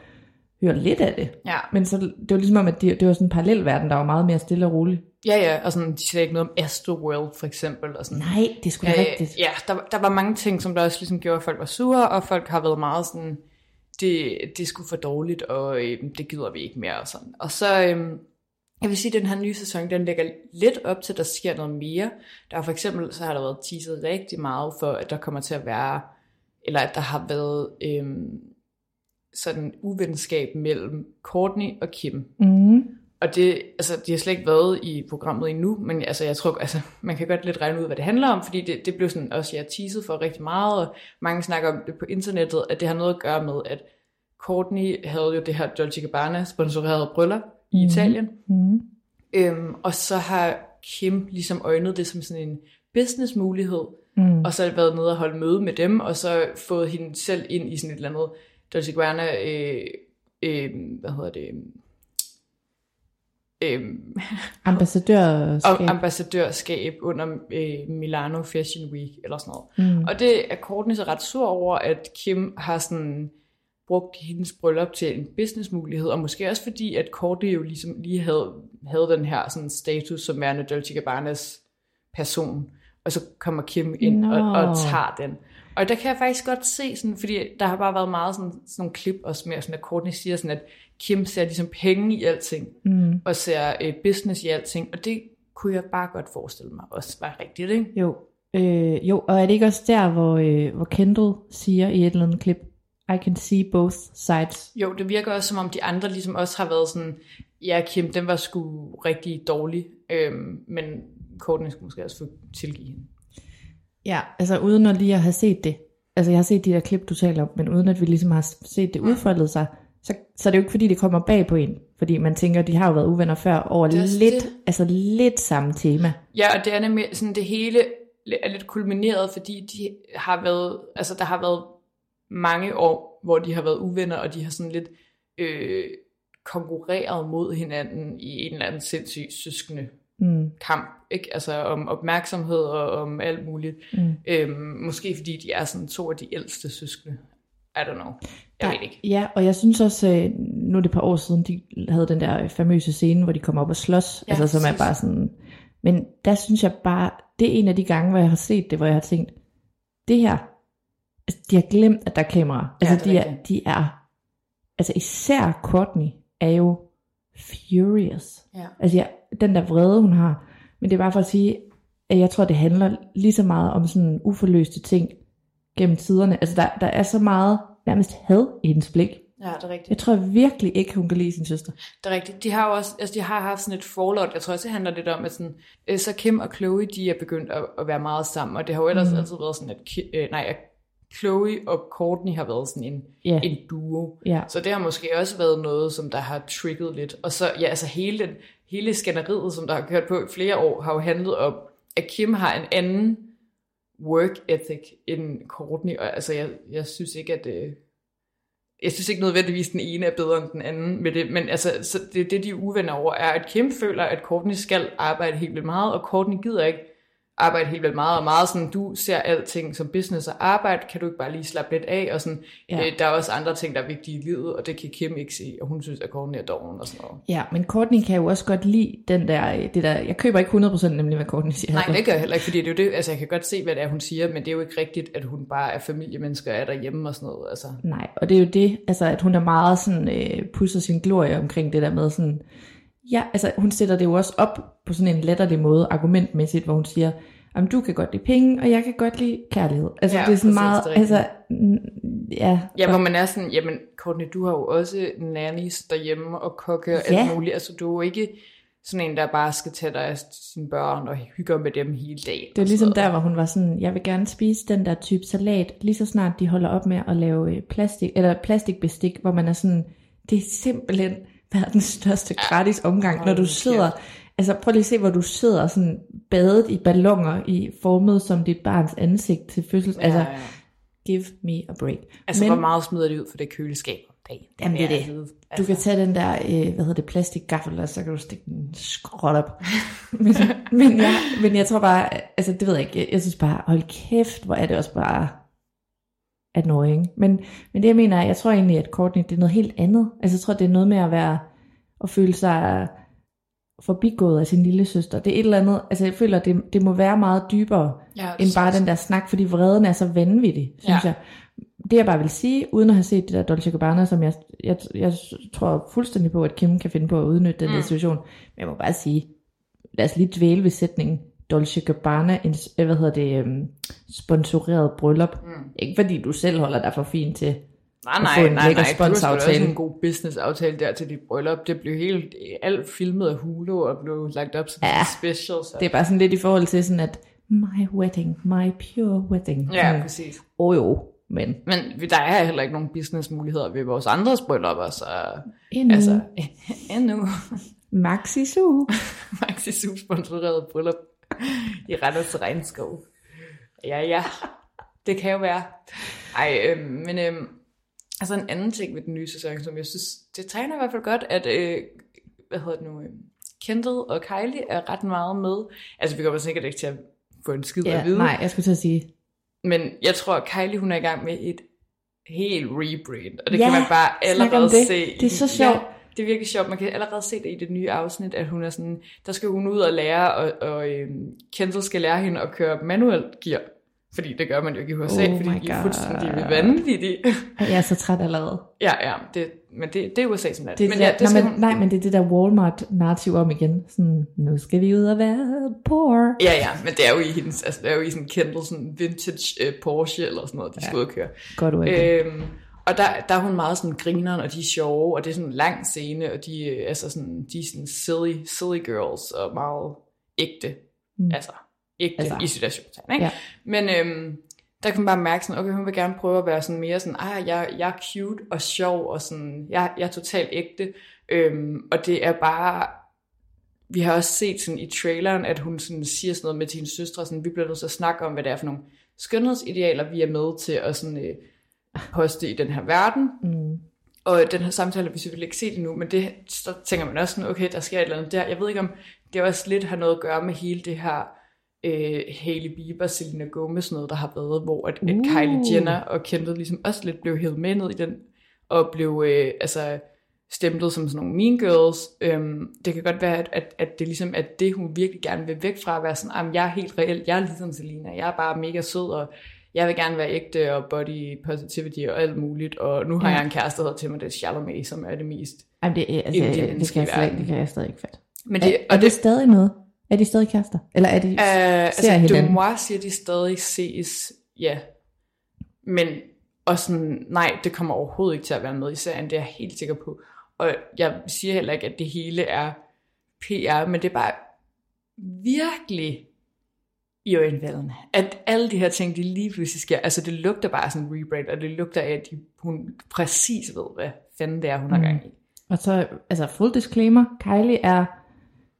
høre lidt af det. Ja. Men så, det var ligesom om, at det, det var sådan en parallel verden, der var meget mere stille og rolig. Ja, ja, og sådan, de siger ikke noget om Astroworld, for eksempel. Og sådan. Nej, det skulle da Øh, rigtigt. Ja, der, der var mange ting, som der også ligesom gjorde, at folk var sure, og folk har været meget sådan, det, det sgu for dårligt, og øh, det gider vi ikke mere. Og, sådan. og så, øh, jeg vil sige, at den her nye sæson, den lægger lidt op til, at der sker noget mere. Der er for eksempel, så har der været teaset rigtig meget for, at der kommer til at være, eller at der har været øh, sådan uvenskab mellem Courtney og Kim. Mm. Og det, altså, de har slet ikke været i programmet endnu, men altså, jeg tror, altså, man kan godt lidt regne ud, hvad det handler om, fordi det, det blev sådan også, jeg teaset for rigtig meget, og mange snakker om det på internettet, at det har noget at gøre med, at Courtney havde jo det her Dolce Gabbana sponsorerede bryllup i Mhm. Italien, Mm. øhm, og så har Kim ligesom øjnet det som sådan en business mulighed, Mm. og så har været nede og holde møde med dem, og så fået hende selv ind i sådan et eller andet Dolce Gabbana, øh, øh, hvad hedder det, øh, Ambassadørskab. og ambassadørskab under øh, Milano Fashion Week eller sådan noget. Mm. Og det er Courtney så ret sur over, at Kim har sådan brugt hendes bryllup til en businessmulighed, og måske også fordi, at Courtney jo ligesom lige havde, havde den her sådan status som værende Dolce Gabbanas person, og så kommer Kim ind og, Nå. og tager den. Og der kan jeg faktisk godt se, sådan, fordi der har bare været meget sådan, sådan nogle klip også med, sådan, at Courtney siger sådan, at Kim ser ligesom penge i alting, Mm. og ser øh, business i alting, og det kunne jeg bare godt forestille mig også var rigtigt, ikke? Jo. Øh, jo, og er det ikke også der, hvor, øh, hvor Kendall siger i et eller andet klip, I can see both sides. Jo, det virker også som om de andre ligesom også har været sådan, ja Kim, den var sgu rigtig dårlig, øhm, men Courtney skulle måske også få tilgive hende. Ja, altså uden at lige at have set det. Altså jeg har set de der klip, du taler om, men uden at vi ligesom har set det udfoldet sig, så, så er det jo ikke fordi, det kommer bag på en. Fordi man tænker, de har jo været uvenner før over er lidt, det. altså lidt samme tema. Ja, og det er nemlig sådan, det hele er lidt kulmineret, fordi de har været, altså der har været mange år, hvor de har været uvenner, og de har sådan lidt øh, konkurreret mod hinanden i en eller anden sindssyg søskende Mm, kamp, ikke? Altså om opmærksomhed og om alt muligt. mm. Øhm, måske fordi de er sådan to af de ældste søskende. I don't know. Jeg Der- ved ikke. Ja, og jeg synes også, øh, nu er det et par år siden, de havde den der famøse scene, hvor de kommer op og slås, Ja, altså som er bare sådan, men der synes jeg bare, det er en af de gange, hvor jeg har set det, hvor jeg har tænkt, det her, altså, de har glemt, at der er kamera. Altså det er de, er, de er, altså især Courtney er jo furious. Ja. Altså ja, den der vrede, hun har. Men det er bare for at sige, at jeg tror, det handler lige så meget om sådan uforløste ting gennem tiderne. Altså der, der er så meget nærmest had i hendes blik. Ja, det er rigtigt. Jeg tror virkelig ikke, hun kan lide sin søster. Det er rigtigt. De har jo også, altså de har haft sådan et fallout. Jeg tror også, det handler lidt om, at sådan, øh, så Kim og Chloe, de er begyndt at, at være meget sammen, og det har jo ellers Mhm. altid været sådan, at, øh, nej, at Chloe og Courtney har været sådan en, Ja. en duo. Ja. Så det har måske også været noget, som der har trigget lidt. Og så, ja, altså hele, den, hele skænderiet, som der har kørt på i flere år, har jo handlet om, at Kim har en anden work ethic end Courtney. Og altså, jeg, jeg synes ikke, at... Øh, jeg synes ikke nødvendigvis, den ene er bedre end den anden med det, men altså, så det, det de er uvenner over, er, at Kim føler, at Courtney skal arbejde helt vildt meget, og Courtney gider ikke arbejde helt vildt meget, og meget sådan, du ser alting som business og arbejde, kan du ikke bare lige slappe lidt af, og sådan, Ja. øh, der er også andre ting, der er vigtige i livet, og det kan Kim ikke se, og hun synes, at Courtney er doven og sådan noget. Ja, men Courtney kan jo også godt lide den der, det der, jeg køber ikke 100% nemlig, hvad Courtney siger. Nej, det gør jeg heller ikke, fordi det er jo det, altså jeg kan godt se, hvad det er, hun siger, men det er jo ikke rigtigt, at hun bare er familiemenneske og er derhjemme og sådan noget, altså. Nej, og det er jo det, altså at hun er meget sådan, øh, pusser sin glorie omkring det der med sådan, ja, altså hun sætter det jo også op på sådan en latterlig måde, argumentmæssigt, hvor hun siger, om du kan godt lide penge, og jeg kan godt lide kærlighed. Altså Ja, det er sådan meget, det altså, ja. Ja, hvor man er sådan, jamen Courtney, du har jo også nannies derhjemme og kokke og Ja. alt muligt. Altså du er jo ikke sådan en, der bare skal tage dig af sine børn og hygge med dem hele dagen. Det er ligesom der, hvor hun var sådan, jeg vil gerne spise den der type salat, lige så snart de holder op med at lave øh, plastik, eller plastikbestik, hvor man er sådan, det er simpelthen verdens største gratis omgang, når du sidder, altså prøv lige at se, hvor du sidder sådan badet i ballonger, i formet som dit barns ansigt til fødsels, Ja, altså ja. give me a break. Altså, Men- hvor meget smider de ud for det køleskab dagen? Jamen, det er det. vide. Du Altså, kan tage den der, øh, hvad hedder det, plastikgaffel, og så kan du stikke den skråt op. men, men, jeg, men jeg tror bare, altså det ved jeg ikke, jeg, jeg synes bare, hold kæft, hvor er det også bare, annoying. Men, men det jeg mener, er, jeg tror egentlig, at Courtney, det er noget helt andet. Altså jeg tror, det er noget med at være, at føle sig forbigået af sin lille søster. Det er et eller andet, altså jeg føler, det, det må være meget dybere, Ja, end bare den der snak, fordi vreden er så vanvittig, synes Ja. jeg. Det jeg bare vil sige, uden at have set det der Dolce Gabbana, som jeg, jeg, jeg tror fuldstændig på, at Kim kan finde på at udnytte den mm. situation. Men jeg må bare sige, lad os lige dvæle ved sætningen, Dolce Gabbana, en, øh, hvad hedder det, um, sponsoreret bryllup. Mm. Ikke fordi du selv holder dig for fin til Nej, at nej, få en nej, lækker nej, det var sponsoraftale. en god business-aftale der til dit bryllup. Det blev helt, alt filmet af Hulu og blev lagt op som Ja, special. Så. Det er bare sådan lidt i forhold til sådan, at my wedding, my pure wedding. Ja, Sådan, præcis. oh jo, men Men der er heller ikke nogen businessmuligheder ved vores andres bryllupper, så endnu, altså, endnu. Maxi Su. Maxi Su sponsoreret bryllup i Randers Regnskov. Ja, ja. Det kan jo være. Ej, øh, men øh, altså en anden ting ved den nye sæson, som jeg synes, det tegner i hvert fald godt, at, øh, hvad hedder det nu, øh, Kendall og Kylie er ret meget med. Altså, vi kommer sikkert ikke til at få en skid at Ja, vide. nej, jeg skulle til at sige, Men jeg tror, at Kylie hun er i gang med et helt rebrand, og det Ja, kan man bare allerede det. se. Det er så sjovt. Ja, det er virkelig sjovt. Man kan allerede se det i det nye afsnit, at hun er sådan, der skal hun ud og lære, og, og øhm, Kendall skal lære hende at køre manuelt gear. Fordi det gør man jo ikke i USA, Oh fordi de er fuldstændig vanvittige. jeg er så træt allerede. ja, ja, det, men det, det er USA som land. Det men ja, det nej, men, hun, nej, men det er det der Walmart-narrativ om igen. Sådan, nu skal vi ud og være poor. Ja, ja, men det er jo i hendes, altså det er jo i sådan Kendall sådan vintage uh, Porsche eller sådan noget, de skal ud og køre. Godt. Øh, Øhm, og der, der er hun meget sådan grineren, og de er sjove, og det er sådan en lang scene, og de, øh, altså sådan, de er sådan silly, silly girls, og meget ægte. Mm. Altså, ægte Altså. i situationstegn, ikke? Ja. Men øhm, der kan man bare mærke sådan, okay, hun vil gerne prøve at være sådan mere sådan, ah, jeg, jeg er cute og sjov, og sådan, jeg, jeg er totalt ægte. Øhm, og det er bare, vi har også set sådan i traileren, at hun sådan siger sådan noget med til hendes søstre, sådan, vi bliver nødt til at snakke om, hvad det er for nogle skønhedsidealer, vi er med til at sådan, øh, poste i den her verden. mm, Og den her samtale har vi selvfølgelig ikke set endnu, men det, så tænker man også sådan, okay, der sker et eller andet der. Jeg ved ikke, om det også lidt har noget at gøre med hele det her øh, Hailey Bieber, Selena Gomez noget, der har været, hvor at, at Uh. Kylie Jenner og Kendall ligesom også lidt blev hævet med ned i den, og blev øh, altså stemplet som sådan nogle mean girls. Øhm, det kan godt være, at, at, at det ligesom er det, hun virkelig gerne vil væk fra, at være sådan, "Jamen, jeg er helt reelt, jeg er ligesom Selena, jeg er bare mega sød, og jeg vil gerne være ægte, og body positivity og alt muligt, og nu har Ja. jeg en kæreste, der hedder Timothy Chalamet, som er det mest. Jamen, det, er- altså, det, det, kan jeg slet, det kan jeg stadig ikke fatte. Men Er, det, er og det det, stadig noget? Er de stadig kærester? Eller er de... Uh, Ser altså. Dumois siger, de stadig ses, ja. Men, og sådan, nej, det kommer overhovedet ikke til at være med i serien, det er jeg helt sikker på. Og jeg siger heller ikke, at det hele er PR, men det er bare virkelig i øjenvaldene. At alle de her ting, de lige pludselig sker, altså det lugter bare sådan en rebrand, og det lugter af, at de, hun præcis ved, hvad fanden det er, hun har Mm. gang i. Og så, altså full disclaimer, Kylie er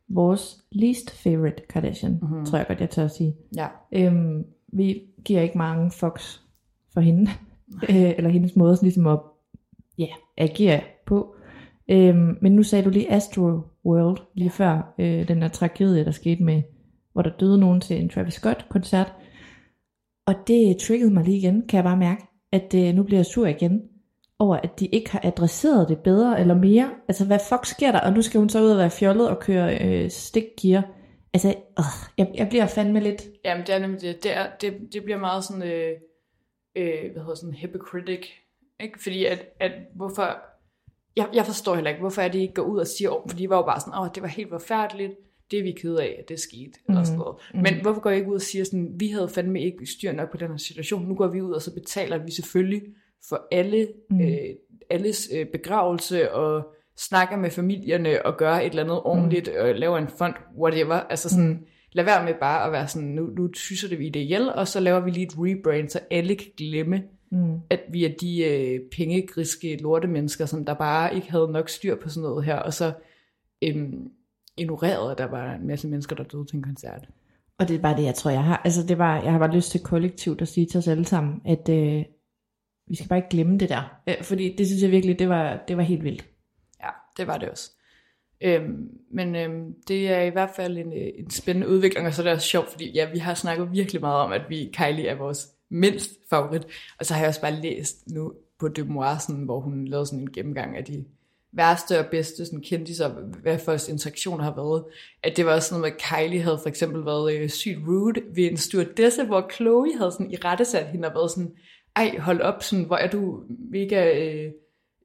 vores least favorite Kardashian, Mhm. mm-hmm. tror jeg godt, jeg tør at sige. Ja. Øhm, vi giver ikke mange fucks for hende, øh, eller hendes måde sådan ligesom at ja, agere på. Øhm, men nu sagde du lige Astro World lige ja. før, øh, den der tragedie, der skete med, hvor der døde nogen til en Travis Scott-koncert. Og det triggede mig lige igen, kan jeg bare mærke, at øh, nu bliver jeg sur igen, over at de ikke har adresseret det bedre eller mere. Altså, hvad fuck sker der? Og nu skal hun så ud og være fjollet og køre øh, stikgear. Altså, øh, jeg, jeg bliver fandme lidt... Jamen, det er nemlig det. Det, er, det, det bliver meget sådan, øh, øh, hvad hedder sådan, hypocritic. Ikke? Fordi at, at hvorfor, jeg, jeg forstår heller ikke, hvorfor er de ikke går ud og siger, oh, fordi de var jo bare sådan, åh, oh, det var helt forfærdeligt, det er vi kede af, at det skete, mm. eller sådan noget. Mm. Men hvorfor går I ikke ud og siger sådan, vi havde fandme ikke styr nok på den her situation, nu går vi ud, og så betaler vi selvfølgelig for alle, mm. øh, alles øh, begravelse, og snakker med familierne, og gør et eller andet ordentligt, mm. og laver en fond, whatever, altså sådan, mm. lad være med bare at være sådan, nu, nu tyser det vi det ihjel, og så laver vi lige et rebrand, så alle kan glemme, Mm. at vi er de øh, pengegriske lortemennesker, som der bare ikke havde nok styr på sådan noget her, og så øhm, ignorerede, at der var en masse mennesker, der døde til en koncert. Og det er bare det, jeg tror, jeg har. Altså, det var, jeg har bare lyst til kollektivt at sige til os alle sammen, at øh, vi skal bare ikke glemme det der. Øh, fordi det synes jeg virkelig, det var, det var helt vildt. Ja, det var det også. Øhm, men øhm, det er i hvert fald en, øh, en spændende udvikling, og så er det også sjovt, fordi ja, vi har snakket virkelig meget om, at vi Kylie er vores mindst favorit. Og så har jeg også bare læst nu på Demois, sådan, hvor hun lavede sådan en gennemgang af de værste og bedste sådan kendte og hvad folks interaktioner har været. At det var også sådan noget med, at Kylie havde for eksempel været øh, sygt rude ved en stewardesse, hvor Chloe havde sådan i rettesat hende og været sådan, ej, hold op, sådan, hvor er du mega øh,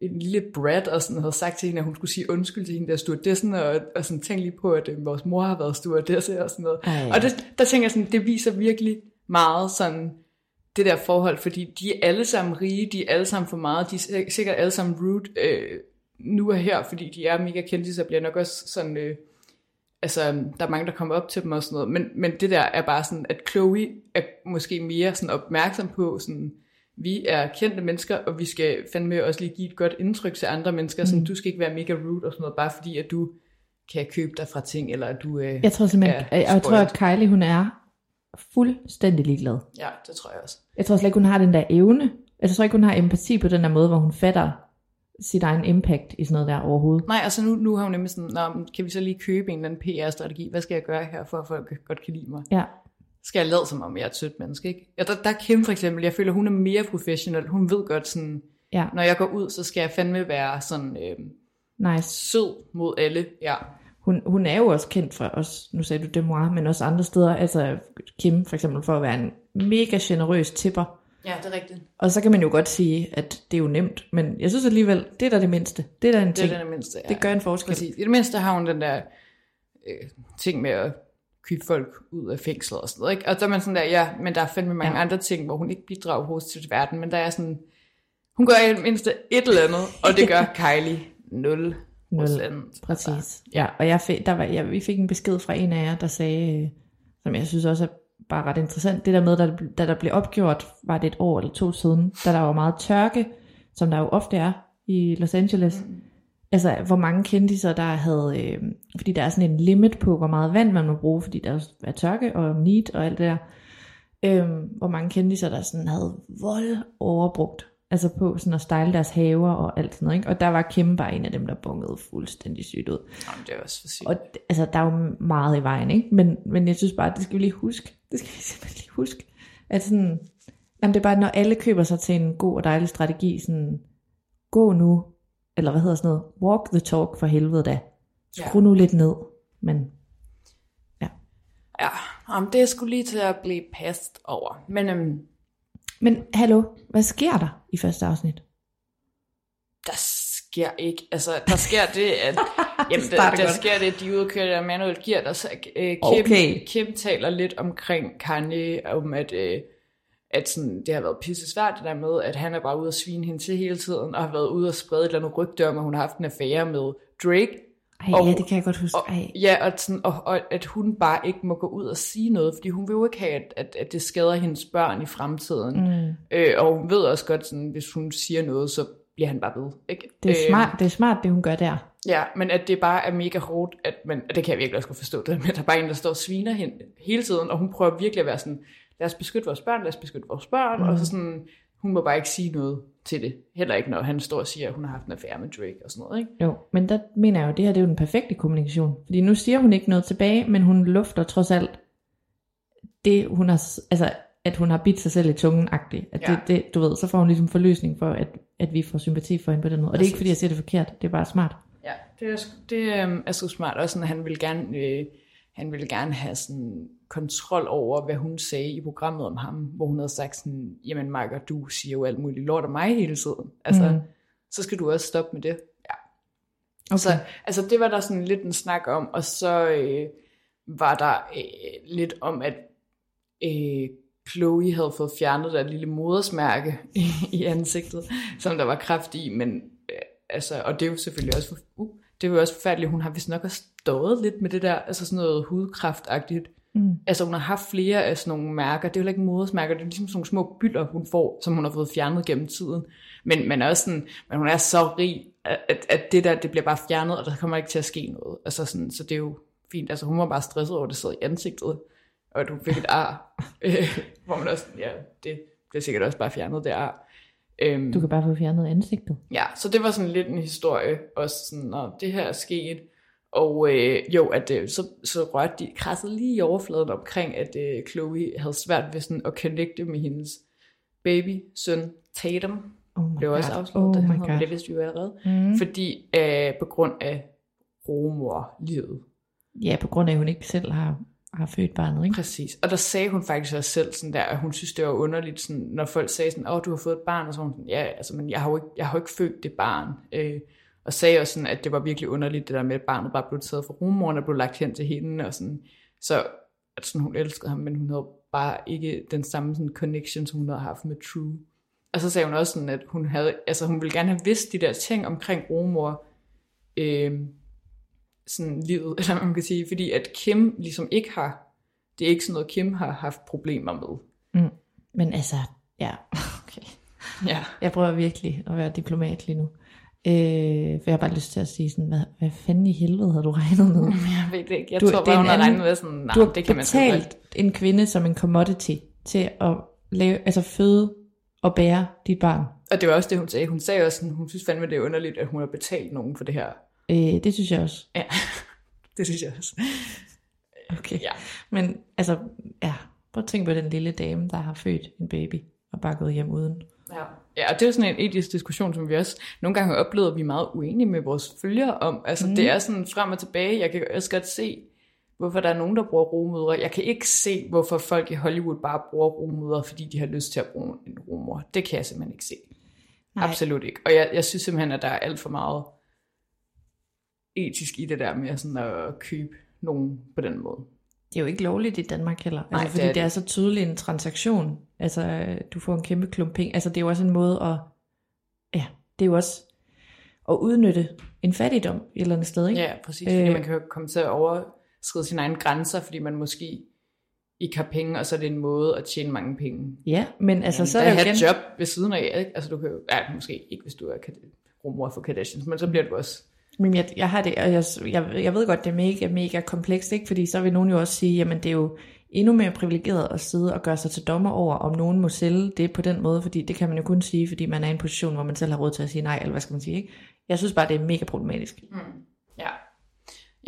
en lille brat, og sådan havde sagt til hende, at hun skulle sige undskyld til hende der stewardessen, og, og sådan tænke lige på, at øh, vores mor har været stewardesse og sådan noget. Ej. Og det, der tænker jeg sådan, det viser virkelig meget sådan, det der forhold, fordi de er alle sammen rige, de er alle sammen for meget, de er sikkert alle sammen rude øh, nu og her, fordi de er mega kendte, så bliver nok også sådan, øh, altså der er mange, der kommer op til dem og sådan noget, men, men det der er bare sådan, at Chloe er måske mere sådan opmærksom på sådan, vi er kendte mennesker, og vi skal fandme også lige give et godt indtryk til andre mennesker, mm. sådan, du skal ikke være mega rude og sådan noget, bare fordi at du kan købe dig fra ting, eller at du øh, Jeg tror simpelthen, jeg, jeg tror, at Kylie hun er fuldstændig ligeglad. Ja, det tror jeg også. Jeg tror slet ikke, hun har den der evne. Jeg tror ikke, hun har empati på den der måde, hvor hun fatter sit egen impact i sådan noget der overhovedet. Nej, altså nu, nu har hun nemlig sådan, Nå, kan vi så lige købe en eller anden PR-strategi? Hvad skal jeg gøre her, for at folk godt kan lide mig? Ja. Skal jeg lade som om, jeg er et sødt menneske, ikke? Ja, der, der er Kim for eksempel, jeg føler, hun er mere professionel. Hun ved godt sådan, ja. når jeg går ud, så skal jeg fandme være sådan øh, nice. sød mod alle. Ja. Hun, hun er jo også kendt for os, nu sagde du det moi, men også andre steder, altså Kim for eksempel for at være en mega generøs tipper. Ja, det er rigtigt. Og så kan man jo godt sige, at det er jo nemt, men jeg synes alligevel, det er da det mindste. Det er da en ting. Det er det mindste, ja. Det gør en forskel. Præcis. I det mindste har hun den der øh, ting med at købe folk ud af fængslet og sådan noget. Ikke? Og så er man sådan der, ja, men der er fandme mange ja. andre ting, hvor hun ikke bidrager positivt til verden, men der er sådan, hun gør i det mindste et eller andet, og det gør Kylie 0 Nul. Præcis. Ja, og jeg fik, der var, ja, vi fik en besked fra en af jer, der sagde, øh, som jeg synes også er bare ret interessant, det der med, da, da der blev opgjort, var det et år eller to siden, da der var meget tørke, som der jo ofte er i Los Angeles. Mm. Altså, hvor mange kendte så der havde, øh, fordi der er sådan en limit på, hvor meget vand man må bruge, fordi der er tørke og need og alt det der. Øh, hvor mange kendte så der sådan havde vold overbrugt altså på sådan at style deres haver og alt sådan noget, ikke? Og der var Kim bare en af dem, der bungede fuldstændig sygt ud. Jamen, det er også for sygt. Og altså, der er jo meget i vejen, ikke? Men, men jeg synes bare, det skal vi lige huske. Det skal vi simpelthen lige huske. At sådan, jamen det er bare, når alle køber sig til en god og dejlig strategi, sådan, gå nu, eller hvad hedder sådan noget, walk the talk for helvede da. Skru ja. nu lidt ned, men ja. Ja, jamen, det er sgu lige til at blive past over. Men øhm, men hallo, hvad sker der i første afsnit? Der sker ikke, altså der sker det, at jamen, der, der sker det, at de udkører der manuelt gear, der så, uh, Kim, okay. Kim taler lidt omkring Kanye, om at, uh, at sådan, det har været pisse svært det der med, at han er bare ude at svine hende til hele tiden, og har været ude at sprede et eller andet rygte om, at hun har haft en affære med Drake, ej, og, ja, det kan jeg godt huske. Ej. Og, ja, og, sådan, og, og at hun bare ikke må gå ud og sige noget, fordi hun vil jo ikke have, at, at, at det skader hendes børn i fremtiden. Mm. Øh, og hun ved også godt, sådan, hvis hun siger noget, så bliver han bare ved. Ikke? Det, er øh, smart, det er smart, det hun gør der. Ja, men at det bare er mega hårdt, at man, det kan jeg virkelig også forstå, det men der er bare en, der står og sviner hende hele tiden, og hun prøver virkelig at være sådan, lad os beskytte vores børn, lad os beskytte vores børn, mm. og så sådan, hun må bare ikke sige noget til det. Heller ikke, når han står og siger, at hun har haft en affære med Drake og sådan noget. Ikke? Jo, men der mener jeg jo, at det her det er jo den perfekte kommunikation. Fordi nu siger hun ikke noget tilbage, men hun lufter trods alt det, hun har, altså, at hun har bidt sig selv i tungen -agtigt. At ja. det, det, du ved, så får hun ligesom forløsning for, at, at vi får sympati for hende på den måde. Og det er ikke, fordi jeg siger det forkert, det er bare smart. Ja, det er, det øhm, er så smart. Også at han vil gerne, øh, han vil gerne have sådan kontrol over, hvad hun sagde i programmet om ham, hvor hun havde sagt sådan, jamen Marker, du siger jo alt muligt lort om mig hele tiden. Altså, mm. så skal du også stoppe med det. Ja. Okay. Så, altså det var der sådan lidt en snak om, og så øh, var der øh, lidt om, at øh, Chloe havde fået fjernet der lille modersmærke i, i ansigtet, som der var kraft i, men altså, og det er jo selvfølgelig også, uh, det var jo også forfærdeligt, hun har vist nok også stået lidt med det der, altså sådan noget hudkraftagtigt, Mm. Altså hun har haft flere af sådan nogle mærker. Det er jo ikke modersmærker, det er ligesom sådan nogle små bylder, hun får, som hun har fået fjernet gennem tiden. Men, men også sådan, men hun er så rig, at, at det der, det bliver bare fjernet, og der kommer ikke til at ske noget. Altså sådan, så det er jo fint. Altså hun var bare stresset over, at det sad i ansigtet, og at hun fik et ar. Øh, hvor man også, ja, det bliver sikkert også bare fjernet, det ar. Øhm, du kan bare få fjernet ansigtet. Ja, så det var sådan lidt en historie, også sådan, når det her er sket, og øh, jo, at øh, så, så rørte de krasset lige i overfladen omkring, at øh, Chloe havde svært ved sådan at connecte med hendes baby søn Tatum Oh my blev også afslået, Oh my God. det vidste vi jo allerede, Mm. fordi øh, på grund af rumorlivet. Ja, på grund af, at hun ikke selv har, har født barnet, ikke? Præcis. Og der sagde hun faktisk også selv sådan der, at hun synes, det var underligt, sådan, når folk sagde sådan, åh, du har fået et barn, og så var hun sådan, ja, altså, men jeg har jo ikke, jeg har jo ikke født det barn. Øh, og sagde også sådan, at det var virkelig underligt, det der med, at barnet bare blev taget fra rummoren og blev lagt hen til hende, og sådan, så at sådan, hun elskede ham, men hun havde bare ikke den samme sådan, connection, som hun havde haft med True. Og så sagde hun også sådan, at hun havde, altså hun ville gerne have vidst de der ting omkring rumor, øh, sådan livet, eller man kan sige, fordi at Kim ligesom ikke har, det er ikke sådan noget, Kim har haft problemer med. Mm. Men altså, ja, okay. Ja. Jeg prøver virkelig at være diplomat lige nu. Øh, for jeg har bare lyst til at sige sådan, hvad, hvad fanden i helvede havde du regnet med? Jeg ved det ikke. Jeg Du- tror bare, hun har anden- regnet med sådan, nej, du har det kan man betalt en kvinde som en commodity til at lave, altså føde og bære dit barn. Og det var også det, hun sagde. Hun sagde også, sådan, hun synes fandme, det er underligt, at hun har betalt nogen for det her. Øh, det synes jeg også. Ja, det synes jeg også. Okay. Ja. Men altså, ja, prøv at tænke på den lille dame, der har født en baby og bare gået hjem uden. Ja. ja, og det er sådan en etisk diskussion, som vi også nogle gange har oplevet, at vi er meget uenige med vores følgere om. Altså, mm. det er sådan frem og tilbage. Jeg kan også godt se, hvorfor der er nogen, der bruger rumødre. Jeg kan ikke se, hvorfor folk i Hollywood bare bruger rumødre, fordi de har lyst til at bruge en rumor. Det kan jeg simpelthen ikke se. Nej. Absolut ikke. Og jeg, jeg synes simpelthen, at der er alt for meget etisk i det der med sådan at købe nogen på den måde. Det er jo ikke lovligt i Danmark heller, Nej, altså, det fordi er det er, det. så tydelig en transaktion. Altså, du får en kæmpe klump penge. Altså, det er jo også en måde at, ja, det er jo også at udnytte en fattigdom et eller andet sted, ikke? Ja, præcis. Fordi Øh. man kan jo komme til at overskride sine egne grænser, fordi man måske ikke har penge, og så er det en måde at tjene mange penge. Ja, men altså, så er det jo igen... et job ved siden af, ikke? Altså du kan jo, ja, måske ikke, hvis du er rumor for Kardashians, men så bliver du også. Men jeg, jeg har det, og jeg, jeg, jeg ved godt, det er mega, mega komplekst, ikke? Fordi så vil nogen jo også sige, jamen det er jo endnu mere privilegeret at sidde og gøre sig til dommer over, om nogen må sælge det på den måde, fordi det kan man jo kun sige, fordi man er i en position, hvor man selv har råd til at sige nej, eller hvad skal man sige, ikke? Jeg synes bare, det er mega problematisk. Mm. Ja.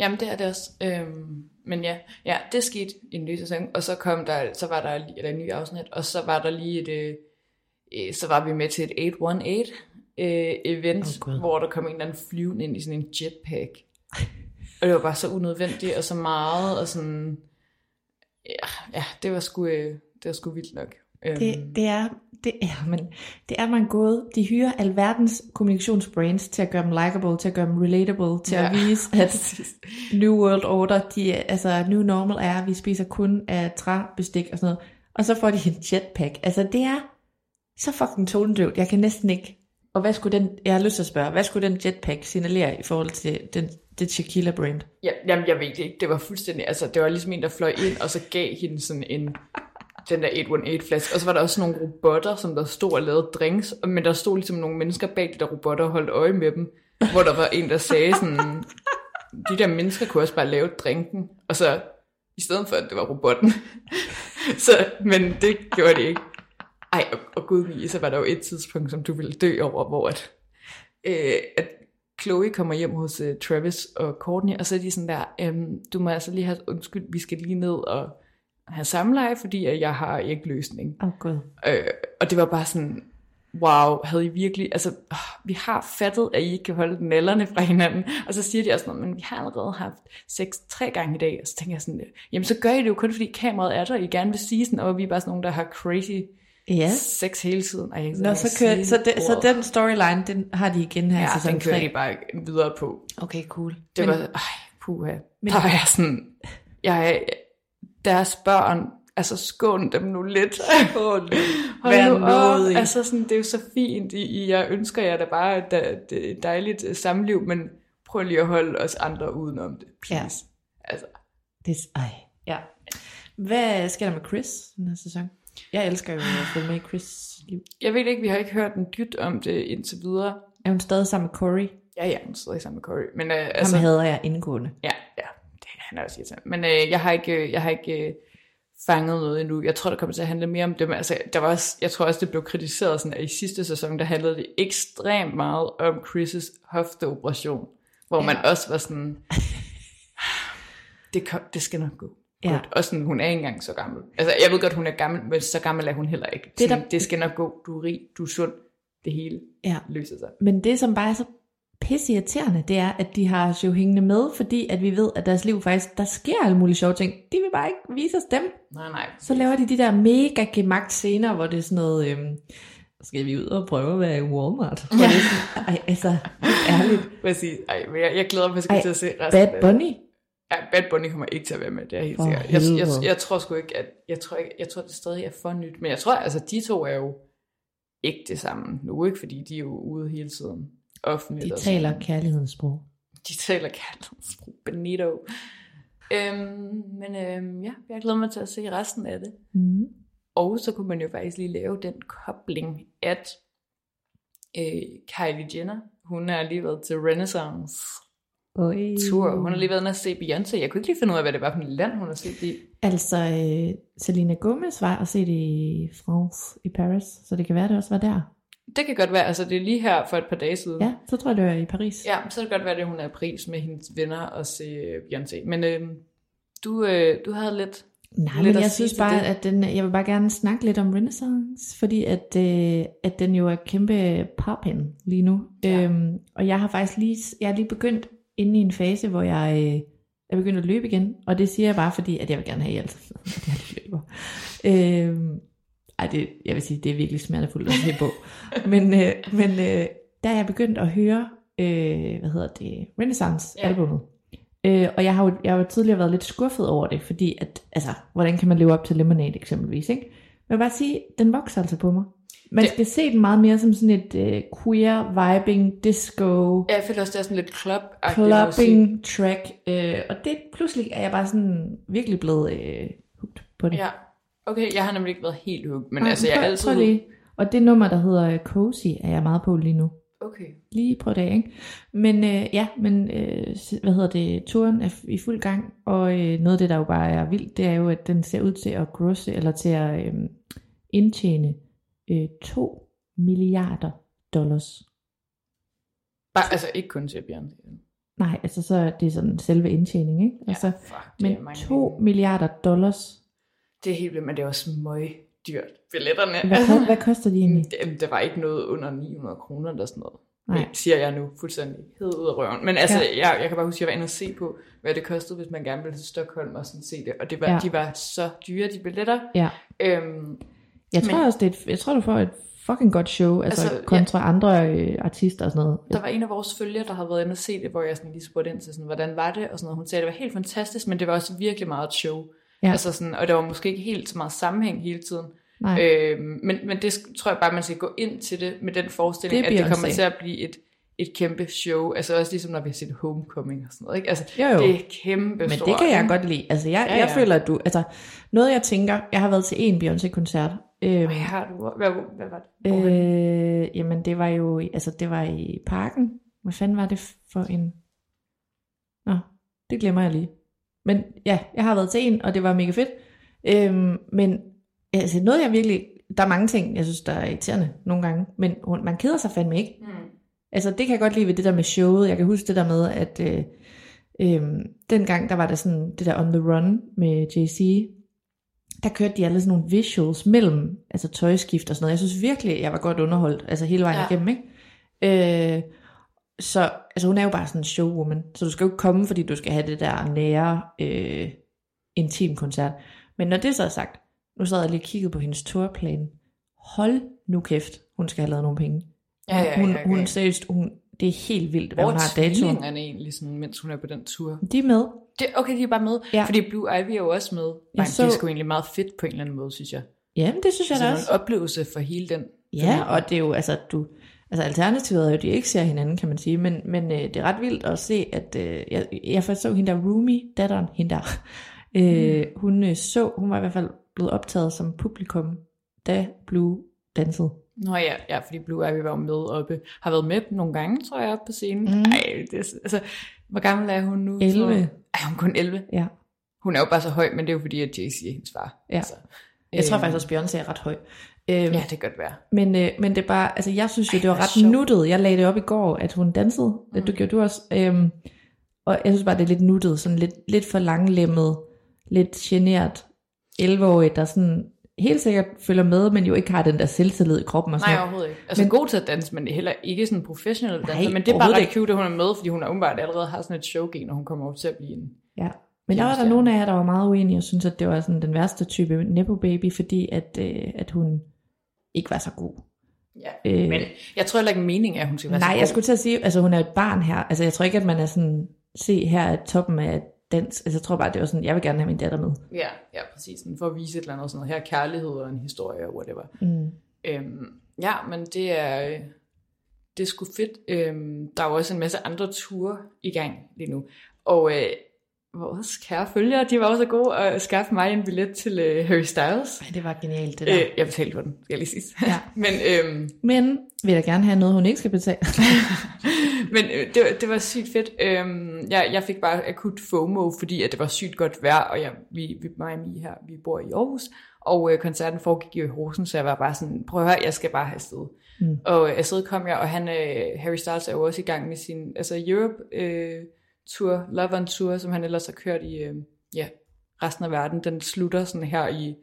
Jamen det er det også. Øhm, men ja, ja, det skete i en ny sæson, og så kom der, så var der lige, eller en ny afsnit, og så var der lige et, øh, øh så var vi med til et 818 øh, event, oh, hvor der kom en eller anden flyvende ind i sådan en jetpack. Og det var bare så unødvendigt, og så meget, og sådan, ja, ja det var sgu, øh, det var sgu vildt nok. Øhm, Det, det er, det er, men det er man gået. De hyrer alverdens kommunikationsbrains til at gøre dem likable, til at gøre dem relatable, til ja. at vise, at New World Order, de, altså New Normal er, at vi spiser kun af træbestik og sådan noget. Og så får de en jetpack. Altså det er så fucking tonedøvt. Jeg kan næsten ikke. Og hvad skulle den, jeg har lyst til at spørge, hvad skulle den jetpack signalere i forhold til den, det tequila brand? Ja, jamen, jeg ved det ikke. Det var fuldstændig, altså det var ligesom en, der fløj ind, og så gav hende sådan en, den der 818-flaske. Og så var der også nogle robotter, som der stod og lavede drinks, men der stod ligesom nogle mennesker bag de der robotter og holdt øje med dem, hvor der var en, der sagde sådan, de der mennesker kunne også bare lave drinken, og så i stedet for, at det var robotten. så, men det gjorde det ikke. Ej, og, og gud så var der jo et tidspunkt, som du ville dø over, hvor at, øh, at Chloe kommer hjem hos uh, Travis og Courtney, og så er de sådan der, øhm, du må altså lige have, undskyld, vi skal lige ned og have samleje, fordi at jeg har ikke løsning. Åh oh, gud. Øh, og det var bare sådan, wow, havde I virkelig, altså, åh, vi har fattet, at I ikke kan holde nallerne fra hinanden. Og så siger de også noget, men vi har allerede haft sex tre gange i dag. Og så tænker jeg sådan, jamen så gør I det jo kun, fordi kameraet er der, og I gerne vil sige sådan, og vi er bare sådan nogen, der har crazy Ja. sex hele tiden. Jeg kan Nå, så, kører, sige så, den, så den storyline, den har de igen her ja, sæson den kører 3. de bare videre på. Okay, cool. Det Men- var, ej, puha. Men- der var jeg sådan, jeg, deres børn, altså skån dem nu lidt. Hold Vær nu nådig. Altså sådan, det er jo så fint, I, I- jeg ønsker jer da bare et, et, et dejligt øh, samliv, men prøv lige at holde os andre udenom det, please. Ja. Altså, Det, ej, ja. Hvad sker der med Chris den her sæson? Jeg elsker jo at følge med i Chris' liv. jeg ved ikke, vi har ikke hørt en dyt om det indtil videre. Er hun stadig sammen med Corey? Ja, ja, hun sidder sammen med Corey. Men øh, Altså, altså, Ham hader jeg indgående. Ja, ja. Det, han er også irriterende. Men øh, jeg har ikke, øh, jeg har ikke øh, fanget noget endnu. Jeg tror, det kommer til at handle mere om det. Men, altså, der var også, jeg tror også, det blev kritiseret, sådan, at i sidste sæson, der handlede det ekstremt meget om Chris' hofteoperation. Hvor ja. man også var sådan, det, kom, det skal nok gå. Ja. Ja. Og sådan, hun er ikke engang så gammel. Altså, jeg ved godt, hun er gammel, men så gammel er hun heller ikke. Det er Sådan, der- det skal nok gå. Du er rig, du er sund. Det hele Ja. løser sig. Men det, som bare er så pisse irriterende, det er, at de har os jo hængende med, fordi at vi ved, at deres liv faktisk, der sker alle mulige sjove ting. De vil bare ikke vise os dem. Nej, nej. Så laver de de der mega gemagt scener, hvor det er sådan noget, øhm, skal vi ud og prøve at være i Walmart? Hvor det er sådan, ej, altså, ærligt. Præcis. Ej, men jeg, jeg glæder mig til at se resten Bad. Bunny? Ja, Bad Bunny kommer ikke til at være med, det er helt sikkert. Jeg, jeg, jeg, tror sgu ikke, at... Jeg tror, ikke, jeg tror, det stadig er for nyt. Men jeg tror, altså, de to er jo ikke det samme nu, ikke? Fordi de er jo ude hele tiden. Offentligt. De og sådan. taler kærlighedens sprog. De taler kærlighedsbrug. Benito. Øhm, men øhm, ja, jeg glæder mig til at se resten af det. Mm. Og så kunne man jo faktisk lige lave den kobling, at øh, Kylie Jenner, hun har lige været til Renaissance Oi. Tour. Hun har lige været inde og se Beyoncé. Jeg kunne ikke lige finde ud af, hvad det var for et land, hun har set i. Altså, øh, Selena Gomez var og se det i France, i Paris, så det kan være, det også var der. Det kan godt være, altså det er lige her for et par dage siden. Ja, så tror jeg, det var i Paris. Ja, så kan det godt være, at hun er i pris med hendes venner og se øh, Beyoncé. Men øh, du, øh, du havde lidt... Nej, Lidt men at jeg synes bare, det. at den, jeg vil bare gerne snakke lidt om Renaissance, fordi at, øh, at den jo er kæmpe poppin lige nu. Ja. Øhm, og jeg har faktisk lige, jeg er lige begyndt inde i en fase, hvor jeg øh, er begyndt at løbe igen, og det siger jeg bare fordi, at jeg vil gerne have hjælp, at jeg løber. Øhm, ej, det, jeg vil sige, det er virkelig smertefuldt at se på. men øh, men øh, der er jeg begyndt at høre, øh, hvad hedder det, Renaissance-albummet. Øh, og jeg har, jo, jeg har jo tidligere været lidt skuffet over det, fordi at, altså, hvordan kan man leve op til Lemonade eksempelvis, ikke? Men jeg vil bare sige, den vokser altså på mig. Man Det- skal se den meget mere som sådan et øh, queer, vibing, disco, Ja, jeg føler også, det er sådan lidt club clubbing track. Øh, og det pludselig er jeg bare sådan virkelig blevet øh, hooked på det. Ja, okay, jeg har nemlig ikke været helt hooked, men Nej, altså jeg er altid... lige. Og det nummer, der hedder øh, Cozy, er jeg meget på lige nu. Okay. Lige på det, ikke? Men øh, ja, men øh, hvad hedder det, turen er i fuld gang, og øh, noget af det, der jo bare er vildt, det er jo, at den ser ud til at grosse, eller til at øh, indtjene øh, 2 milliarder dollars. Bare, altså ikke kun til Beyoncé. Nej, altså så er det sådan selve indtjening, ikke? Altså, fuck, det er men mange 2 penge. milliarder dollars, Det er helt vildt, men det er også møg dyrt. Billetterne. hvad, hvad koster de egentlig? Jamen, der var ikke noget under 900 kroner eller sådan noget. Nej. Nej. siger jeg nu fuldstændig hed ud af røven. Men altså, Ja. ja. jeg, jeg kan bare huske, at jeg var inde og se på, hvad det kostede, hvis man gerne ville til Stockholm og sådan se det. Og det var, Ja. ja. de var så dyre, de billetter. Ja. Øhm, Jeg tror Men- også, det er et, jeg tror, du får et fucking godt show, altså, Altså, kontra andre øh, artister og sådan noget. der var en af vores følgere, der havde været inde og se det, hvor jeg sådan lige spurgte ind til, sådan, hvordan var det? Og sådan noget. Hun sagde, at det var helt fantastisk, men det var også virkelig meget et show. Ja. Altså sådan, og der var måske ikke helt så meget sammenhæng hele tiden. Nej. Øhm, men, men det tror jeg bare, man skal gå ind til det med den forestilling, Det at det kommer til at blive et, et kæmpe show. Altså også ligesom når vi har set Homecoming og sådan noget. Ikke? Altså, Jo, jo. Det er kæmpe Men det kan jeg godt lide. Altså, jeg, Ja, ja, jeg føler, at du... Altså, noget jeg tænker... Jeg har været til en Beyoncé-koncert. Øhm, Hvad har du? Hvad, hvad var det? Øh, jamen, det var jo... Altså, det var i parken. Hvad fanden var det for en... Nå, det glemmer jeg lige. Men ja, jeg har været til en, og det var mega fedt. Øhm, men altså, noget jeg virkelig... Der er mange ting, jeg synes, der er irriterende nogle gange. Men man keder sig fandme ikke. Hmm. Altså det kan jeg godt lide ved det der med showet. Jeg kan huske det der med, at øh, øh, dengang der var der sådan det der On The Run med JC. Der kørte de alle sådan nogle visuals mellem altså tøjskift og sådan noget. Jeg synes virkelig, jeg var godt underholdt, altså hele vejen Ja. igennem, ikke? Øh, så altså hun er jo bare sådan en showwoman, så du skal jo ikke komme, fordi du skal have det der nære øh, intim koncert. Men når det så er sagt, nu sad jeg lige og kiggede på hendes turplan. Hold nu kæft, hun skal have lavet nogle penge. Ja, ja, ja, hun, ja. hun seriøst, hun, det er helt vildt, hvad Hvor hun er har datoen. tvillingerne egentlig, sådan, mens hun er på den tur? De er med. Det, okay, de er bare med. Ja. Fordi Blue Ivy er jo også med. Nej, Jeg så... så- det er sgu egentlig meget fedt på en eller anden måde, synes jeg. Jamen, det synes jeg Altså, da det også. er en oplevelse for hele den. Ja, og det er jo, altså, du, altså alternativet er jo, at de ikke ser hinanden, kan man sige, men, men øh, det er ret vildt at se, at øh, jeg, jeg først så hende der Rumi, datteren, hende der, øh, hun øh, så, hun var i hvert fald blevet optaget som publikum, da Blue dansede. Nå ja, ja, fordi Blue Ivy var med oppe. Har været med nogle gange, tror jeg, oppe på scenen. Mm. Ej, det er, altså, hvor gammel er hun nu? 11. tror jeg? Ej, hun er kun 11. Ja. Hun er jo bare så høj, men det er jo fordi, at Jay-Z er hendes far. Ja. Altså, Jeg tror øhm, faktisk også, Beyoncé er ret høj. Øhm, Ja, det kan godt være. Men, øh, men det er bare, altså jeg synes jo, Ej, det var ret sjovt. nuttet. Jeg lagde det op i går, at hun dansede. Mm. Det gjorde du også. Øhm, og jeg synes bare, det er lidt nuttet. Sådan lidt, lidt for langlemmet. lidt generet 11-årig, der sådan helt sikkert følger med, men jo ikke har den der selvtillid i kroppen og sådan Nej, overhovedet ikke. Altså Men- god til at danse, men heller ikke sådan professionel Nej, danser. Men det er bare ret cute, at hun er med, fordi hun er åbenbart allerede har sådan et showgen, og hun kommer over til at blive en... Ja. Men der var der nogle af jer, der var meget uenige og synes at det var sådan den værste type Nepo Baby, fordi at, øh, at hun ikke var så god. Ja. Øh, Men jeg tror heller ikke meningen er, at hun skal være Nej, så god. jeg skulle til at sige, altså hun er et barn her. Altså jeg tror ikke, at man er sådan, se her er toppen af dans. Altså jeg tror bare, det var sådan, jeg vil gerne have min datter med. Ja, ja, præcis. Sådan for at vise et eller andet sådan noget. Her er kærlighed og en historie og whatever. Mm. Øhm, ja, men det er, det er sgu fedt. Øhm, der er jo også en masse andre ture i gang lige nu. Og øh, vores kære følgere, de var også gode at skaffe mig en billet til øh, Harry Styles. Ej, det var genialt det der. Øh, jeg betalte for den, skal jeg lige sige. Ja. men øhm, Men vil jeg gerne have noget, hun ikke skal betale. Men øh, det, var- det var sygt fedt. Øhm, jeg, jeg fik bare akut FOMO, fordi at det var sygt godt vejr, og jeg, vi, vi, mig og Mie her, vi bor i Aarhus, og øh, koncerten foregik i Hosen, så jeg var bare sådan, prøv at høre, jeg skal bare have sted. Mm. Og øh, afsted kom jeg, og han, øh, Harry Styles er jo også i gang med sin altså Europe øh, tour, Love on Tour, som han ellers har kørt i øh, ja, resten af verden. Den slutter sådan her i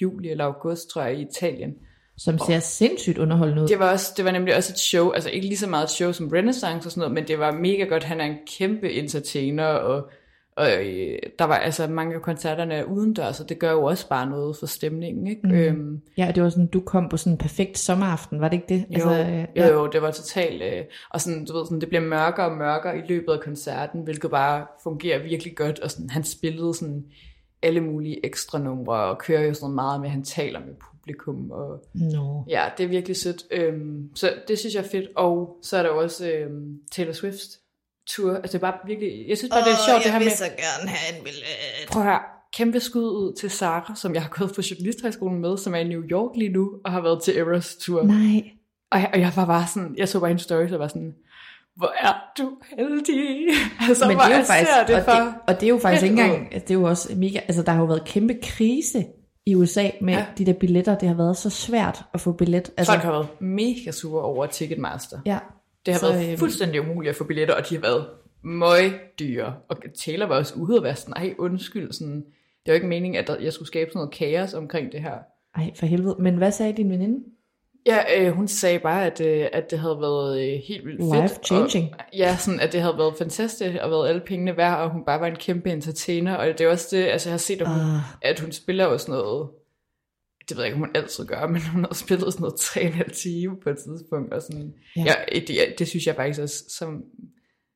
juli eller august, tror jeg, i Italien. Som ser sindssygt underholdende ud. Det var, også, det var nemlig også et show, altså ikke lige så meget et show som Renaissance og sådan noget, men det var mega godt. Han er en kæmpe entertainer, og, og øh, der var altså mange af koncerterne er udendørs, så det gør jo også bare noget for stemningen, ikke? Mm. Øhm, Ja, og det var sådan, du kom på sådan en perfekt sommeraften, var det ikke det? jo, øh, jo, jo, det var totalt, øh, og sådan, du ved, sådan, det bliver mørkere og mørkere i løbet af koncerten, hvilket bare fungerer virkelig godt, og sådan, han spillede sådan alle mulige ekstra numre, og kører jo sådan meget med, at han taler med publikum, og Nå. Ja, det er virkelig sødt. Øhm, så det synes jeg er fedt. Og så er der også øhm, Taylor Swift tour. Altså det bare virkelig... Jeg synes bare, det er sjovt det her med... så gerne have en billet. Prøv at høre, kæmpe skud ud til Sara, som jeg har gået på journalisthøjskolen med, som er i New York lige nu, og har været til Eras tour. Nej. Og jeg, og jeg var bare sådan... Jeg så bare hendes stories, og var sådan... Hvor er du heldig? Altså, Men det er jo jeg faktisk, det og, for... det, og det er jo faktisk ikke engang, altså, det er jo også mega, altså der har jo været kæmpe krise i USA med. Ja. de der billetter. Det har været så svært at få billet. Altså, Folk har været mega sure over Ticketmaster. ja, Det har Så, været øhm, fuldstændig umuligt at få billetter, og de har været møg dyre. Og Taylor var også ude at være sådan, ej undskyld, sådan, det var ikke meningen, at der, jeg skulle skabe sådan noget kaos omkring det her. ej for helvede. Men hvad sagde din veninde? Ja, øh, hun sagde bare, at, øh, at det havde været øh, helt vildt fedt. Life-changing. Og, ja, sådan, at det havde været fantastisk, og været alle pengene værd, og hun bare var en kæmpe entertainer. Og det er også det, altså jeg har set, at hun, Ah. at hun spiller sådan noget, det ved jeg ikke, om hun altid gør, men hun har spillet sådan noget 3,5 time på et tidspunkt, og sådan, Ja. ja. Det, det synes jeg faktisk også, som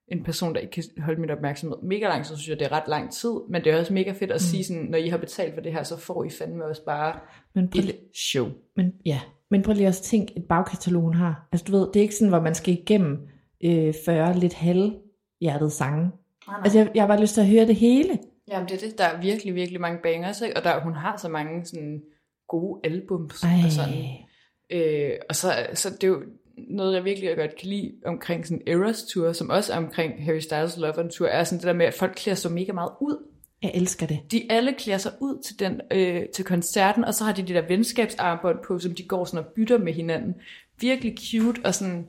en person, der ikke kan holde min opmærksomhed mega lang, så synes jeg, det er ret lang tid, men det er også mega fedt at mm. sige sådan, når I har betalt for det her, så får I fandme også bare Men prøv, et show. men, ja. men prøv lige også at tænke, et bagkatalog hun har. Altså du ved, det er ikke sådan, hvor man skal igennem øh, 40 lidt halvhjertede sange. Nej, Altså jeg, jeg har bare lyst til at høre det hele. Jamen det er det, der er virkelig, virkelig mange bangers, ikke? og der, hun har så mange sådan gode albums Ej. og sådan. Øh, og så, så det er jo noget, jeg virkelig godt kan lide omkring sådan Eras Tour, som også er omkring Harry Styles Love on Tour, er sådan det der med, at folk klæder sig mega meget ud. Jeg elsker det. De alle klæder sig ud til, den, øh, til koncerten, og så har de de der venskabsarmbånd på, som de går sådan og bytter med hinanden. Virkelig cute, og sådan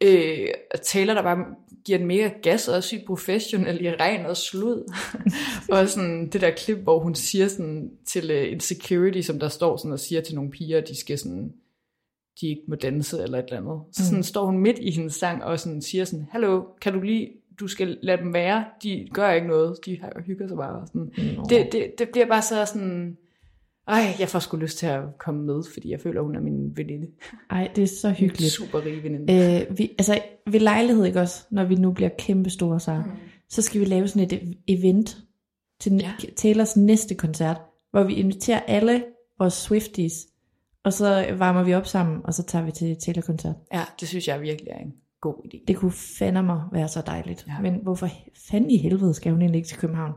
øh, og Taylor, der bare giver den mega gas, og er sygt professionel i regn og slud. og sådan det der klip, hvor hun siger sådan til øh, en security, som der står sådan og siger til nogle piger, at de skal sådan, de ikke må danse eller et eller andet. Så sådan mm. står hun midt i hendes sang og sådan siger sådan, hallo, kan du lige, du skal lade dem være, de gør ikke noget, de har- hygger sig bare. Sådan. Det, det, det bliver bare så sådan, ej, jeg får sgu lyst til at komme med, fordi jeg føler, hun er min veninde. Ej, det er så En hyggeligt. super rig veninde. Øh, vi, altså ved lejlighed, ikke også, når vi nu bliver kæmpe store, så, mm. så skal vi lave sådan et e- event til ja. Taylors næste koncert, hvor vi inviterer alle vores Swifties, og så varmer vi op sammen, og så tager vi til Taylor-koncert. Ja, det synes jeg virkelig er en god idé. Det kunne fandme mig være så dejligt. Ja. Men hvorfor fanden i helvede skal hun egentlig ikke til København?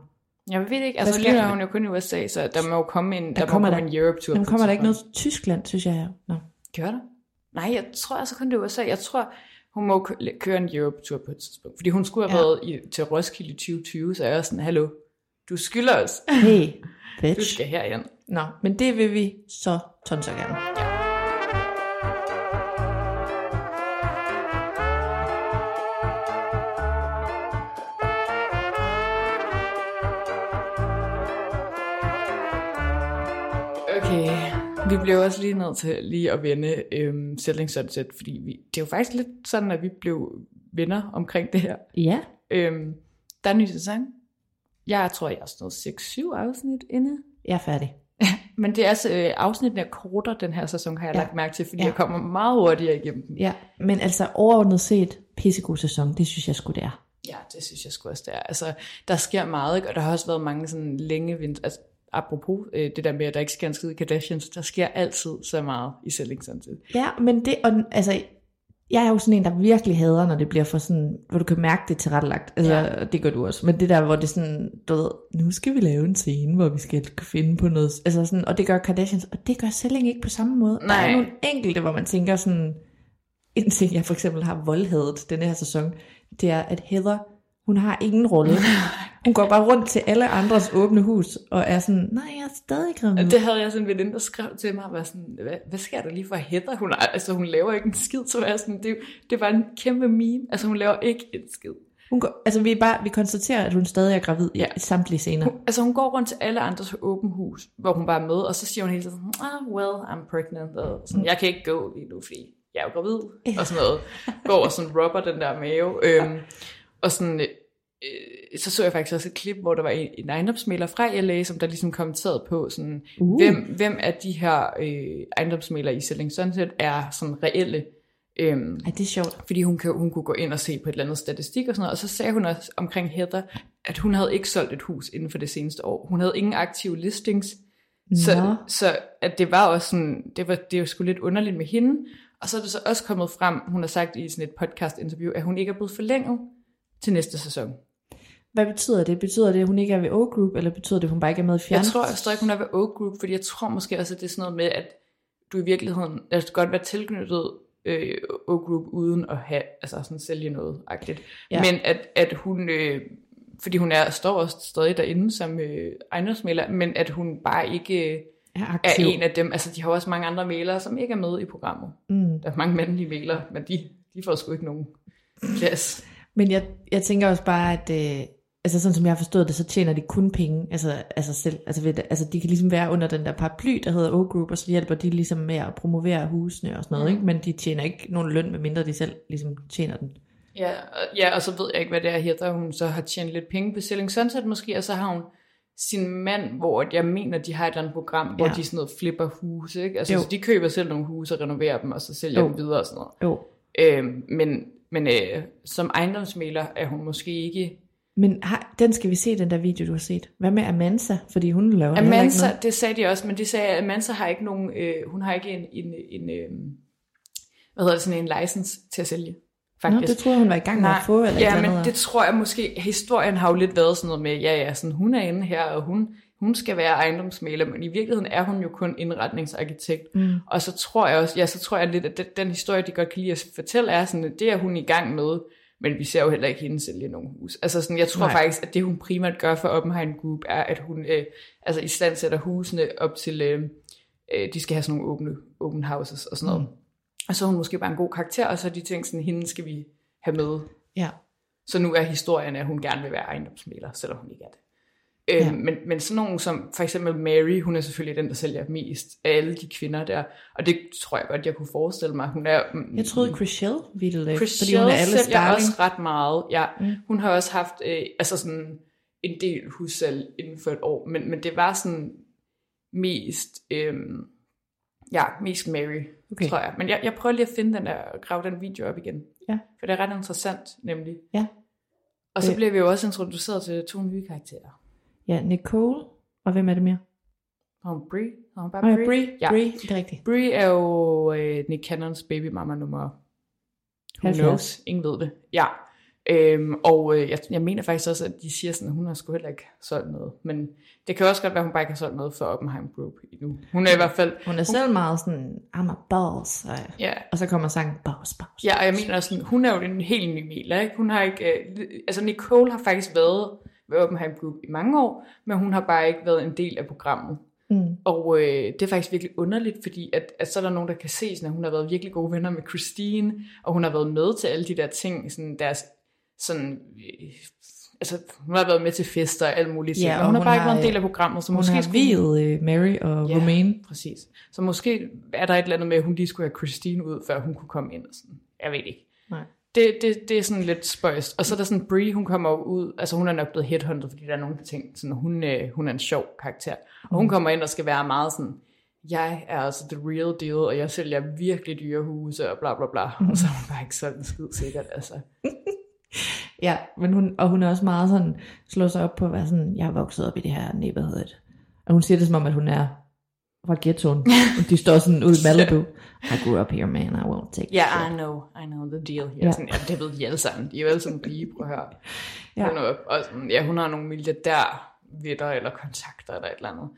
Jeg ved ikke, altså lige nu er der? hun jo kun i USA, så der må jo komme en, der, kommer må der- en Europe-tur. På kommer der ikke noget til Tyskland, synes jeg. Nå. Gør der? Nej, jeg tror altså kun det er USA. Jeg tror, hun må kø- køre en Europe-tur på et tidspunkt. Fordi hun skulle have Ja. ja. været i, til Roskilde i 2020, så jeg er sådan, hallo, du skylder os. Hey, Du bitch. skal herind. Nå, men det vil vi så tonsor gerne. Okay, vi blev også lige nødt til lige at vende øhm, Selling Sunset, fordi vi, det er jo faktisk lidt sådan, at vi blev venner omkring det her. Ja. Øhm, der er en ny sæson. Jeg tror, jeg er sådan noget 6-7 afsnit inde. Jeg er færdig. Men det er altså, øh, afsnittene er kortere den her sæson, har jeg Ja. lagt mærke til, fordi Ja. jeg kommer meget hurtigere igennem dem. Ja, men altså overordnet set, pissegod sæson, det synes jeg sgu det er. Ja, det synes jeg sgu også, det er. Altså, der sker meget, ikke? og der har også været mange sådan længe vinter. Altså, apropos øh, det der med, at der ikke sker en skid i Kardashians, der sker altid så meget i Selling Sunset. Ja, men det, og, altså, jeg er jo sådan en, der virkelig hader, når det bliver for sådan, hvor du kan mærke det tilrettelagt. Altså, ja. Det gør du også. Men det der, hvor det sådan, du ved, nu skal vi lave en scene, hvor vi skal finde på noget. Altså sådan, og det gør Kardashians, og det gør Selling ikke på samme måde. Der er Nej. nogle enkelte, hvor man tænker sådan, en ting, jeg for eksempel har voldhadet denne her sæson, det er, at Heather, hun har ingen rolle. Hun går bare rundt til alle andres åbne hus, og er sådan, nej, jeg er stadig gravid. Det havde jeg sådan en veninde, der skrev til mig, og var sådan, hvad, hvad sker der lige for Heather? Hun, er, altså, hun laver ikke en skid, så var jeg sådan, det, det var en kæmpe meme. Altså, hun laver ikke en skid. Hun går, altså vi, bare, vi konstaterer, at hun stadig er gravid ja. I samtlige scener. Hun, altså, hun går rundt til alle andres åben hus, hvor hun bare er med, og så siger hun hele tiden, sådan, ah, well, I'm pregnant, og sådan, jeg kan ikke gå lige nu, fordi jeg er jo gravid, og sådan noget. Går og sådan rubber den der mave. Øhm, og sådan, øh, så så jeg faktisk også et klip, hvor der var en, en ejendomsmæler fra LA, som der ligesom kommenterede på, sådan, Uh. hvem, hvem af de her øh, ejendomsmælere i Selling Sunset er sådan reelle. Øhm, Ej, det er sjovt. fordi hun, kan, hun kunne gå ind og se på et eller andet statistik og sådan noget, og så sagde hun også omkring Heather, at hun havde ikke solgt et hus inden for det seneste år. Hun havde ingen aktive listings, Nå. så, så at det var også sådan, det var, det var sgu lidt underligt med hende, og så er det så også kommet frem, hun har sagt i sådan et podcast interview, at hun ikke er blevet forlænget til næste sæson. Hvad betyder det? Betyder det, at hun ikke er ved O-Group, eller betyder det, at hun bare ikke er med i fjern? Jeg tror jeg stadig, hun er ved Oak Group, fordi jeg tror måske også, at det er sådan noget med, at du i virkeligheden, det godt være tilknyttet øh, Oak Group uden at have, altså sådan sælge noget agtigt. Ja. Men at, at hun, øh, fordi hun er, står også stadig derinde som øh, ejendomsmæler, men at hun bare ikke øh, er er aktiv. en af dem, altså de har også mange andre mælere, som ikke er med i programmet. Mm. Der er mange mandlige mælere, men de, de får sgu ikke nogen plads. Men jeg, jeg tænker også bare, at øh, altså sådan som jeg har forstået det, så tjener de kun penge, altså, altså selv, altså, ved, altså de kan ligesom være under den der paraply, der hedder O-Group, og så hjælper de ligesom med at promovere husene og sådan noget, Mm. ikke? men de tjener ikke nogen løn, medmindre de selv ligesom tjener den. Ja, og, ja, og så ved jeg ikke, hvad det er, Heather, hun så har tjent lidt penge på Selling Sunset måske, og så har hun sin mand, hvor jeg mener, de har et eller andet program, hvor Ja. de sådan noget flipper huse, ikke? Altså, Jo. så de køber selv nogle huse og renoverer dem, og så sælger Jo. dem videre og sådan noget. Jo. Øhm, men men øh, som ejendomsmæler er hun måske ikke... Men har, den skal vi se, den der video, du har set. Hvad med Amansa? Fordi hun laver heller ikke Amansa, noget. det sagde de også, men de sagde, at Amansa har ikke nogen... Øh, hun har ikke en, en, en øh, hvad hedder det, sådan en license til at sælge, Nå, faktisk. det troede jeg, hun var i gang med at få, eller ja, men andet. det tror jeg måske, historien har jo lidt været sådan noget med, ja, ja, sådan, hun er inde her, og hun, hun skal være ejendomsmaler, men i virkeligheden er hun jo kun indretningsarkitekt. Mm. Og så tror jeg også, ja, så tror jeg lidt, at den, den historie, de godt kan lide at fortælle, er sådan, at det er hun i gang med, men vi ser jo heller ikke hende sælge nogen hus. Altså sådan, jeg tror Nej. Faktisk, at det hun primært gør for Oppenheim Group, er, at hun øh, altså i stand sætter husene op til, øh, øh, de skal have sådan nogle åbne, open houses og sådan noget. Mm. Og så er hun måske bare en god karakter, og så har de tænkt sådan, hende skal vi have med. Ja. Så nu er historien, at hun gerne vil være ejendomsmæler, selvom hun ikke er det. Øh, Ja. men, men sådan nogen som for eksempel Mary, hun er selvfølgelig den, der sælger mest af alle de kvinder der. Og det tror jeg godt, jeg kunne forestille mig. Hun er, mm, Jeg troede, Chriselle ville det, fordi hun er alle sælger starling. også ret meget. Ja, Mm. mm. Hun har også haft øh, altså sådan en del hussalg inden for et år, men, men det var sådan mest, øh, ja, mest Mary, Okay. tror jeg. Men jeg, jeg prøver lige at finde den der, og grave den video op igen. Ja. For det er ret interessant, nemlig. Ja. Og så Øh. bliver vi jo også introduceret til to nye karakterer. Ja, Nicole, og hvem er det mere? Har hun Brie? Har hun bare Nå ja, Brie? Brie, Ja. Brie, det er rigtigt. Brie er jo øh, Nick Cannons babymamma nummer... Who 70. knows? Ingen ved det. Ja. Øhm, og øh, jeg, jeg mener faktisk også, at de siger sådan, at hun har sgu heller ikke solgt noget. Men det kan også godt være, at hun bare ikke har solgt noget for Oppenheim Group endnu. Hun er i hvert fald... Hun er selv meget sådan, I'm a boss. Og, Ja, og så kommer sangen, boss, boss. ja og jeg mener sådan, hun er jo en helt ny Mila, ikke? Hun har ikke... Øh, altså Nicole har faktisk været ved Oppenheim Group i mange år, men hun har bare ikke været en del af programmet. Mm. Og øh, det er faktisk virkelig underligt, fordi at, at så er der nogen, der kan se, sådan, at hun har været virkelig gode venner med Christine, og hun har været med til alle de der ting, sådan deres sådan, øh, altså, hun har været med til fester og alt muligt. Ja, Ja, og hun, har hun bare ikke har, været en del af programmet, så Hun måske har skulle videt uh, Mary og ja. Romaine. Præcis. Så måske er der et eller andet med, at hun lige skulle have Christine ud, før hun kunne komme ind. Og sådan. Jeg ved ikke. Nej. Det, det, det er sådan lidt spøjst. Og så er der sådan Brie, hun kommer ud, altså hun er nok blevet headhunted, fordi der er der tænker, sådan, hun, øh, hun er en sjov karakter. Og hun kommer ind og skal være meget sådan, jeg er altså the real deal, og jeg sælger virkelig dyre huse, og bla bla bla. Og så er hun bare ikke sådan skid sikkert, altså. Ja, men hun, og hun er også meget sådan, slår sig op på at være sådan, jeg er vokset op i det her neighborhood. Og hun siger det som om, at hun er fra ghettoen. Og de står sådan ude i Malibu. I grew up here, man, I won't take Ja, shit. yeah, I know, I know the deal here. Ja. Ja. Sådan, ja, det ved de alle sammen. De er jo alle sammen prøv at høre. Ja. Hun er, og sådan, ja, hun har nogle milliardær vitter eller kontakter eller et eller andet.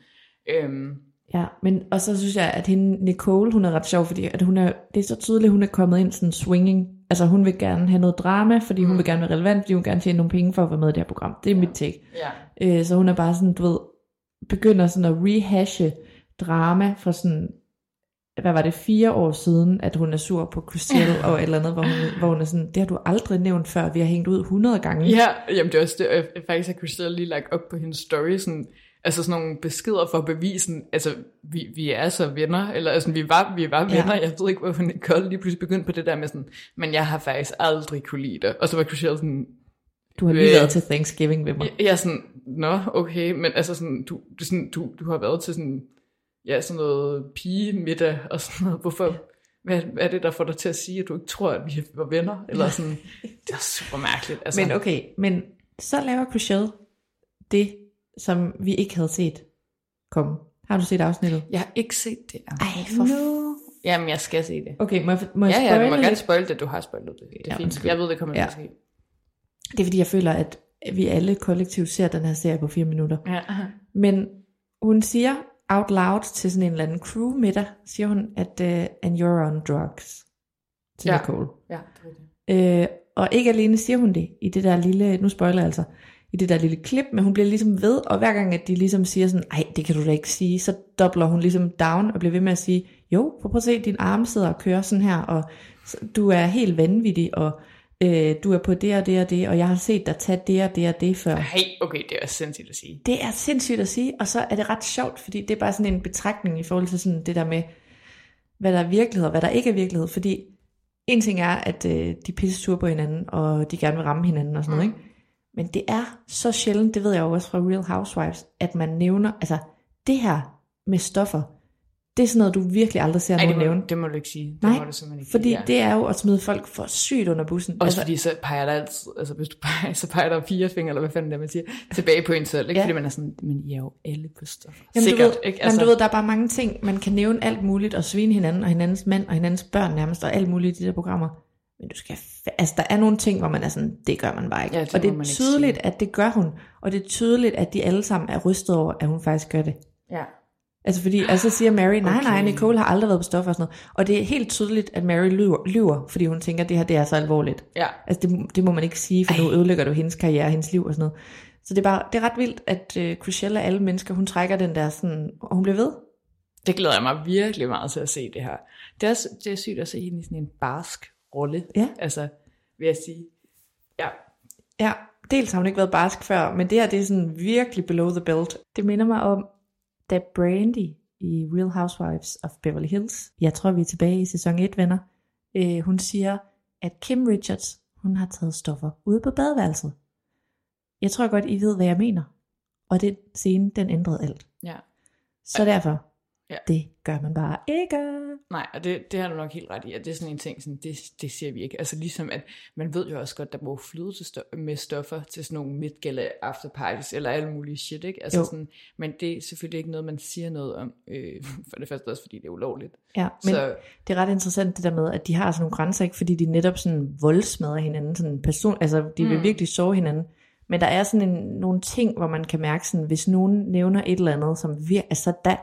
Øhm, Ja, men og så synes jeg, at hende, Nicole, hun er ret sjov, fordi at hun er, det er så tydeligt, at hun er kommet ind sådan swinging. Altså hun vil gerne have noget drama, fordi hun Mm. vil gerne være relevant, fordi hun vil gerne tjene nogle penge for at være med i det her program. Det er mit take. ja. Øh, så hun er bare sådan, du ved, begynder sådan at rehashe drama fra sådan, hvad var det, fire år siden, at hun er sur på Chriselle og et eller andet, hvor hun, hvor hun er sådan, det har du aldrig nævnt før, vi har hængt ud 100 gange. Ja, jamen det er også det, og jeg- faktisk har Christelle lige lagt op på hendes story, sådan, altså sådan nogle beskeder for bevisen, altså vi, vi er så venner, eller altså vi var, vi var Ja. venner, jeg ved ikke, hvorfor Nicole lige pludselig begyndte på det der med sådan, men jeg har faktisk aldrig kunne lide dig, og så var Christelle sådan, Du har lige Øh. været til Thanksgiving ved mig. Jeg, jeg er sådan, nå, okay, men altså sådan, du, du, sådan, du, du har været til sådan, ja, sådan noget pigemiddag og sådan noget. Hvorfor, hvad, hvad er det, der får dig til at sige, at du ikke tror, at vi var venner? Eller sådan, det er super mærkeligt. Altså, Men okay, men så laver Chriselle det, som vi ikke havde set komme. Har du set afsnittet? Jeg har ikke set det. Ej, for no. Jamen, jeg skal se det. Okay, må jeg, må jeg Ja, ja, du må spoile gerne lidt? spoil det. Du har spoilet det. Det er Ja, fint. undskyld. Jeg ved, det kommer Ja. til at ske. Det er fordi, jeg føler, at vi alle kollektivt ser den her serie på fire minutter. Ja. Men hun siger out loud til sådan en eller anden crew middag, siger hun, at uh, and you're on drugs til Ja. Nicole. Ja, det er det. Øh, og ikke alene siger hun det i det der lille, nu spoiler jeg altså, i det der lille klip, men hun bliver ligesom ved, og hver gang at de ligesom siger sådan, ej, det kan du da ikke sige, så dobler hun ligesom down og bliver ved med at sige, jo, prøv at se, din arm sidder og kører sådan her, og du er helt vanvittig, og øh, du er på det og det og det, og jeg har set dig tage det og det og det før. Hey, okay, det er sindssygt at sige. Det er sindssygt at sige, og så er det ret sjovt, fordi det er bare sådan en betragtning i forhold til sådan det der med, hvad der er virkelighed og hvad der ikke er virkelighed. Fordi en ting er, at øh, de er pisse sure på hinanden, og de gerne vil ramme hinanden og sådan noget, ikke? Men det er så sjældent, det ved jeg jo også fra Real Housewives, at man nævner, altså det her med stoffer, det er sådan noget, du virkelig aldrig ser Ej, det nogen må, nævne. det må du ikke sige. Det Nej, må du simpelthen ikke Fordi sige. Ja. det er jo at smide folk for sygt under bussen. Også altså, fordi så peger der altid, altså hvis du peger, så peger der fire fingre, eller hvad fanden det er, man siger, tilbage på en selv, ikke? Ja. Fordi man er sådan, men I er jo alle på stoffer. Jamen, Sikkert, du ved, ikke? Altså, jamen, du ved, der er bare mange ting, man kan nævne alt muligt, og svine hinanden, og hinandens mænd, og hinandens børn nærmest, og alt muligt i de der programmer. Men du skal, altså der er nogle ting, hvor man er sådan, det gør man bare ikke. Ja, det og det er tydeligt, at det gør hun, og det er tydeligt, at de alle sammen er rystet over, at hun faktisk gør det. Ja. Altså fordi, altså så siger Mary, nej, nej, Okay. Nicole har aldrig været på stoffer og sådan noget. Og det er helt tydeligt, at Mary lyver, lyver fordi hun tænker, at det her det er så alvorligt. Ja. Altså det, det må man ikke sige, for Ej. nu ødelægger du hendes karriere, hendes liv og sådan noget. Så det er bare, det er ret vildt, at Chriselle af alle mennesker, hun trækker den der sådan, og hun bliver ved. Det glæder jeg mig virkelig meget til at se det her. Det er, det er sygt at se hende i sådan en barsk rolle. Ja. Altså, vil jeg sige. Ja. Ja, dels har hun ikke været barsk før, men det her det er sådan virkelig below the belt. Det minder mig om, da Brandy i Real Housewives of Beverly Hills, jeg tror vi er tilbage i sæson 1, venner, øh, hun siger, at Kim Richards, hun har taget stoffer ude på badeværelset. Jeg tror godt, I ved, hvad jeg mener. Og den scene, den ændrede alt. Ja. Så derfor, Ja. det gør man bare ikke. Nej, og det, det har du nok helt ret i, at det er sådan en ting, sådan, det, det ser vi ikke. Altså ligesom, at man ved jo også godt, der må flyde til sto- med stoffer til sådan nogle midtgælde afterparties, eller alle mulige shit, ikke? Altså Jo. sådan, men det er selvfølgelig ikke noget, man siger noget om, øh, for det første også, fordi det er ulovligt. Ja, men Så det er ret interessant det der med, at de har sådan nogle grænser, ikke? fordi de netop sådan voldsmadrer hinanden, sådan person, altså de vil Mm. virkelig sove hinanden. Men der er sådan en, nogle ting, hvor man kan mærke, sådan, hvis nogen nævner et eller andet, som vir- altså der,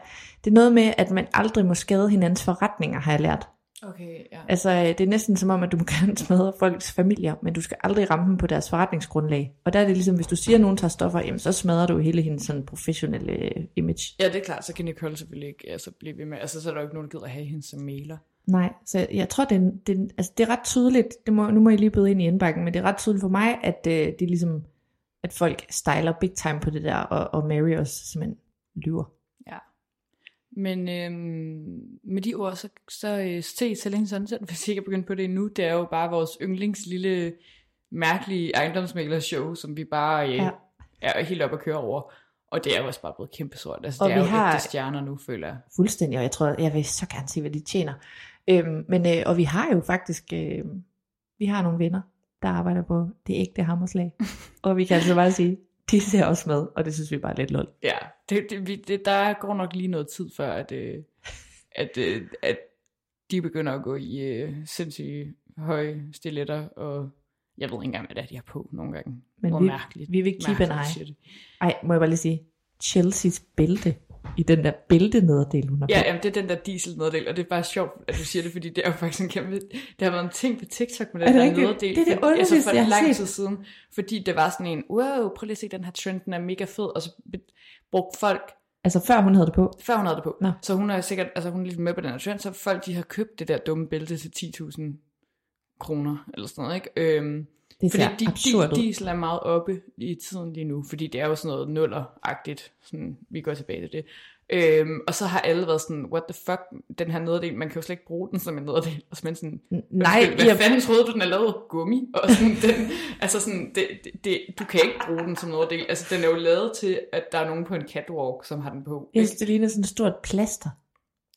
det er noget med, at man aldrig må skade hinandens forretninger, har jeg lært. Okay, ja. Altså det er næsten som om, at du må gerne smadre folks familier, men du skal aldrig ramme dem på deres forretningsgrundlag. Og der er det ligesom, hvis du siger, at nogen tager stoffer, jamen, så smadrer du hele hendes sådan professionelle øh, image. Ja, det er klart, så kan Nicole selvfølgelig ikke altså, blive ved med, altså så er der jo ikke nogen, der gider have hende som mailer. Nej, så jeg tror, det er, det, altså, det er ret tydeligt, det må, nu må I lige byde ind i indbakken, men det er ret tydeligt for mig, at øh, de ligesom, at folk styler big time på det der, og, og Mary også simpelthen lyver. Ja. Men øhm, med de ord, så, så øh, se Selling Sunset, hvis I ikke er begyndt på det endnu, det er jo bare vores yndlings lille mærkelige ejendomsmæglershow, som vi bare øh, Ja. ja. er helt op at køre over. Og det er jo også bare blevet kæmpe sort. Altså, Og det er vi jo har- ægte stjerner nu, føler jeg. Fuldstændig, og jeg tror, jeg vil så gerne se, hvad de tjener. Øhm, men, øh, og vi har jo faktisk, øh, vi har nogle venner, der arbejder på det ægte hammerslag. og vi kan altså bare sige, de ser også med, og det synes vi bare er lidt lol. Ja, det, det, vi, det, der går nok lige noget tid før, at, øh, at, øh, at de begynder at gå i øh, sindssygt høje stiletter, og jeg ved ikke engang, hvad det er, de har på nogle gange. Men Hvor vi- mærkeligt. vi vil keep an eye. Ej, må jeg bare lige sige, Chelseas bælte, i den der bæltenederdel, hun har Ja, jamen, det er den der dieselnederdel, og det er bare sjovt, at du siger det, fordi det er jo faktisk en kæmpe... Det har været en ting på TikTok med den der rigtigt? nederdel. Det er det for- altså underligste, for jeg lang set. tid siden, fordi det var sådan en, wow, prøv lige at se den her trend, den er mega fed, og så brugte folk Altså før hun havde det på. før hun havde det på. Nå. Så hun er sikkert, altså hun er lidt med på den her trend, så folk de har købt det der dumme bælte til 10.000 kroner, eller sådan noget, ikke? Øhm, Det fordi ser de, absurd ud. diesel er meget oppe i tiden lige nu, fordi det er jo sådan noget nuller-agtigt, sådan, vi går tilbage til det. Øhm, og så har alle været sådan, what the fuck, den her nederdel, man kan jo slet ikke bruge den som en nederdel. Og så man sådan, Nej, hvad jeg- fanden troede du, den er lavet af gummi? Og sådan, den, altså sådan, det, det, det, du kan ikke bruge den som nederdel. Altså den er jo lavet til, at der er nogen på en catwalk, som har den på. Jeg synes, det ligner sådan et stort plaster.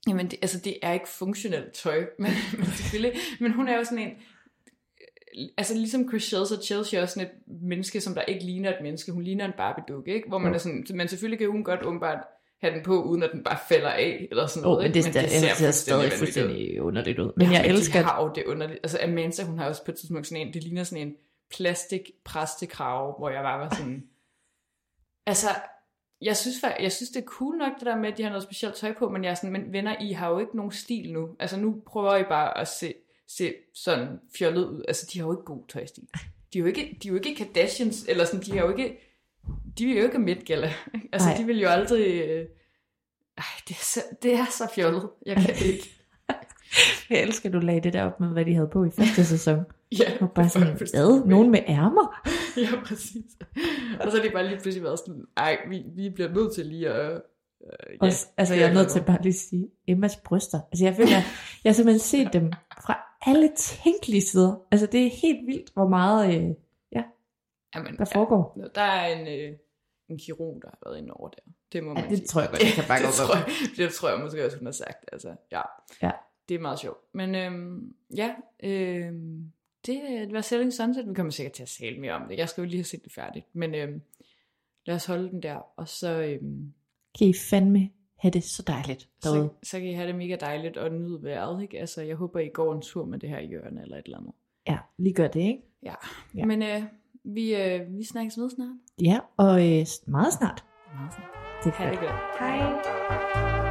Jamen, det, altså, det er ikke funktionelt tøj, men, men selvfølgelig. Men hun er jo sådan en... Altså, ligesom Chris og Chelsea er også sådan et menneske, som der ikke ligner et menneske. Hun ligner en Barbie-dukke, ikke? Hvor man er sådan... Men selvfølgelig kan hun godt åbenbart have den på, uden at den bare falder af, eller sådan Åh, noget. men det, det, det ser, ser stadig fuldstændig underligt ud. Men ja, jeg elsker, de har jo det underligt. Altså Amanda, hun har også på et tidspunkt sådan en, det ligner sådan en plastik præstekrave, hvor jeg bare var sådan, altså, jeg synes, jeg synes, det er cool nok det der med, at de har noget specielt tøj på, men jeg er sådan, men venner, I har jo ikke nogen stil nu. Altså nu prøver I bare at se, se sådan fjollet ud. Altså de har jo ikke god tøjstil. De er jo ikke, de er jo ikke Kardashians, eller sådan, de har jo ikke, de er jo ikke Gala. Altså Nej. de vil jo aldrig, øh, ej, det er, så, det er så fjollet. Jeg kan det ikke. jeg elsker, at du lagde det der op med, hvad de havde på i første sæson. Ja, Og bare sådan, fuldstændig Nogen med ærmer? Ja, præcis. Og så er det bare lige pludselig været sådan, ej, vi, vi bliver nødt til lige at... Øh, Ja, altså, jeg er nødt til bare lige at sige, Emmas bryster. Altså, jeg føler, jeg har simpelthen set dem fra alle tænkelige sider. Altså, det er helt vildt, hvor meget øh, Jamen, der foregår. Ja, der er en, øh, en kirurg, der har været inde over der. Det må Ja, man det sige. tror jeg godt, jeg kan bakke det, op tror jeg, det tror jeg måske også, hun har sagt. Altså, ja. Ja. Det er meget sjovt. Men øhm, ja, øhm, det, det var Selling Sunset. Vi kommer sikkert til at tale mere om det. Jeg skal jo lige have set det færdigt. Men øhm, lad os holde den der. Og så, øhm, Kan I fandme have det så dejligt derude? så, så kan I have det mega dejligt og nyde vejret. Ikke? Altså, jeg håber, I går en tur med det her i hjørne eller et eller andet. Ja, lige gør det, ikke? Ja, Ja. men øh, vi, øh, vi snakkes med snart. Ja, og øh, meget snart. Meget snart. Det er Ha' det godt. Hej.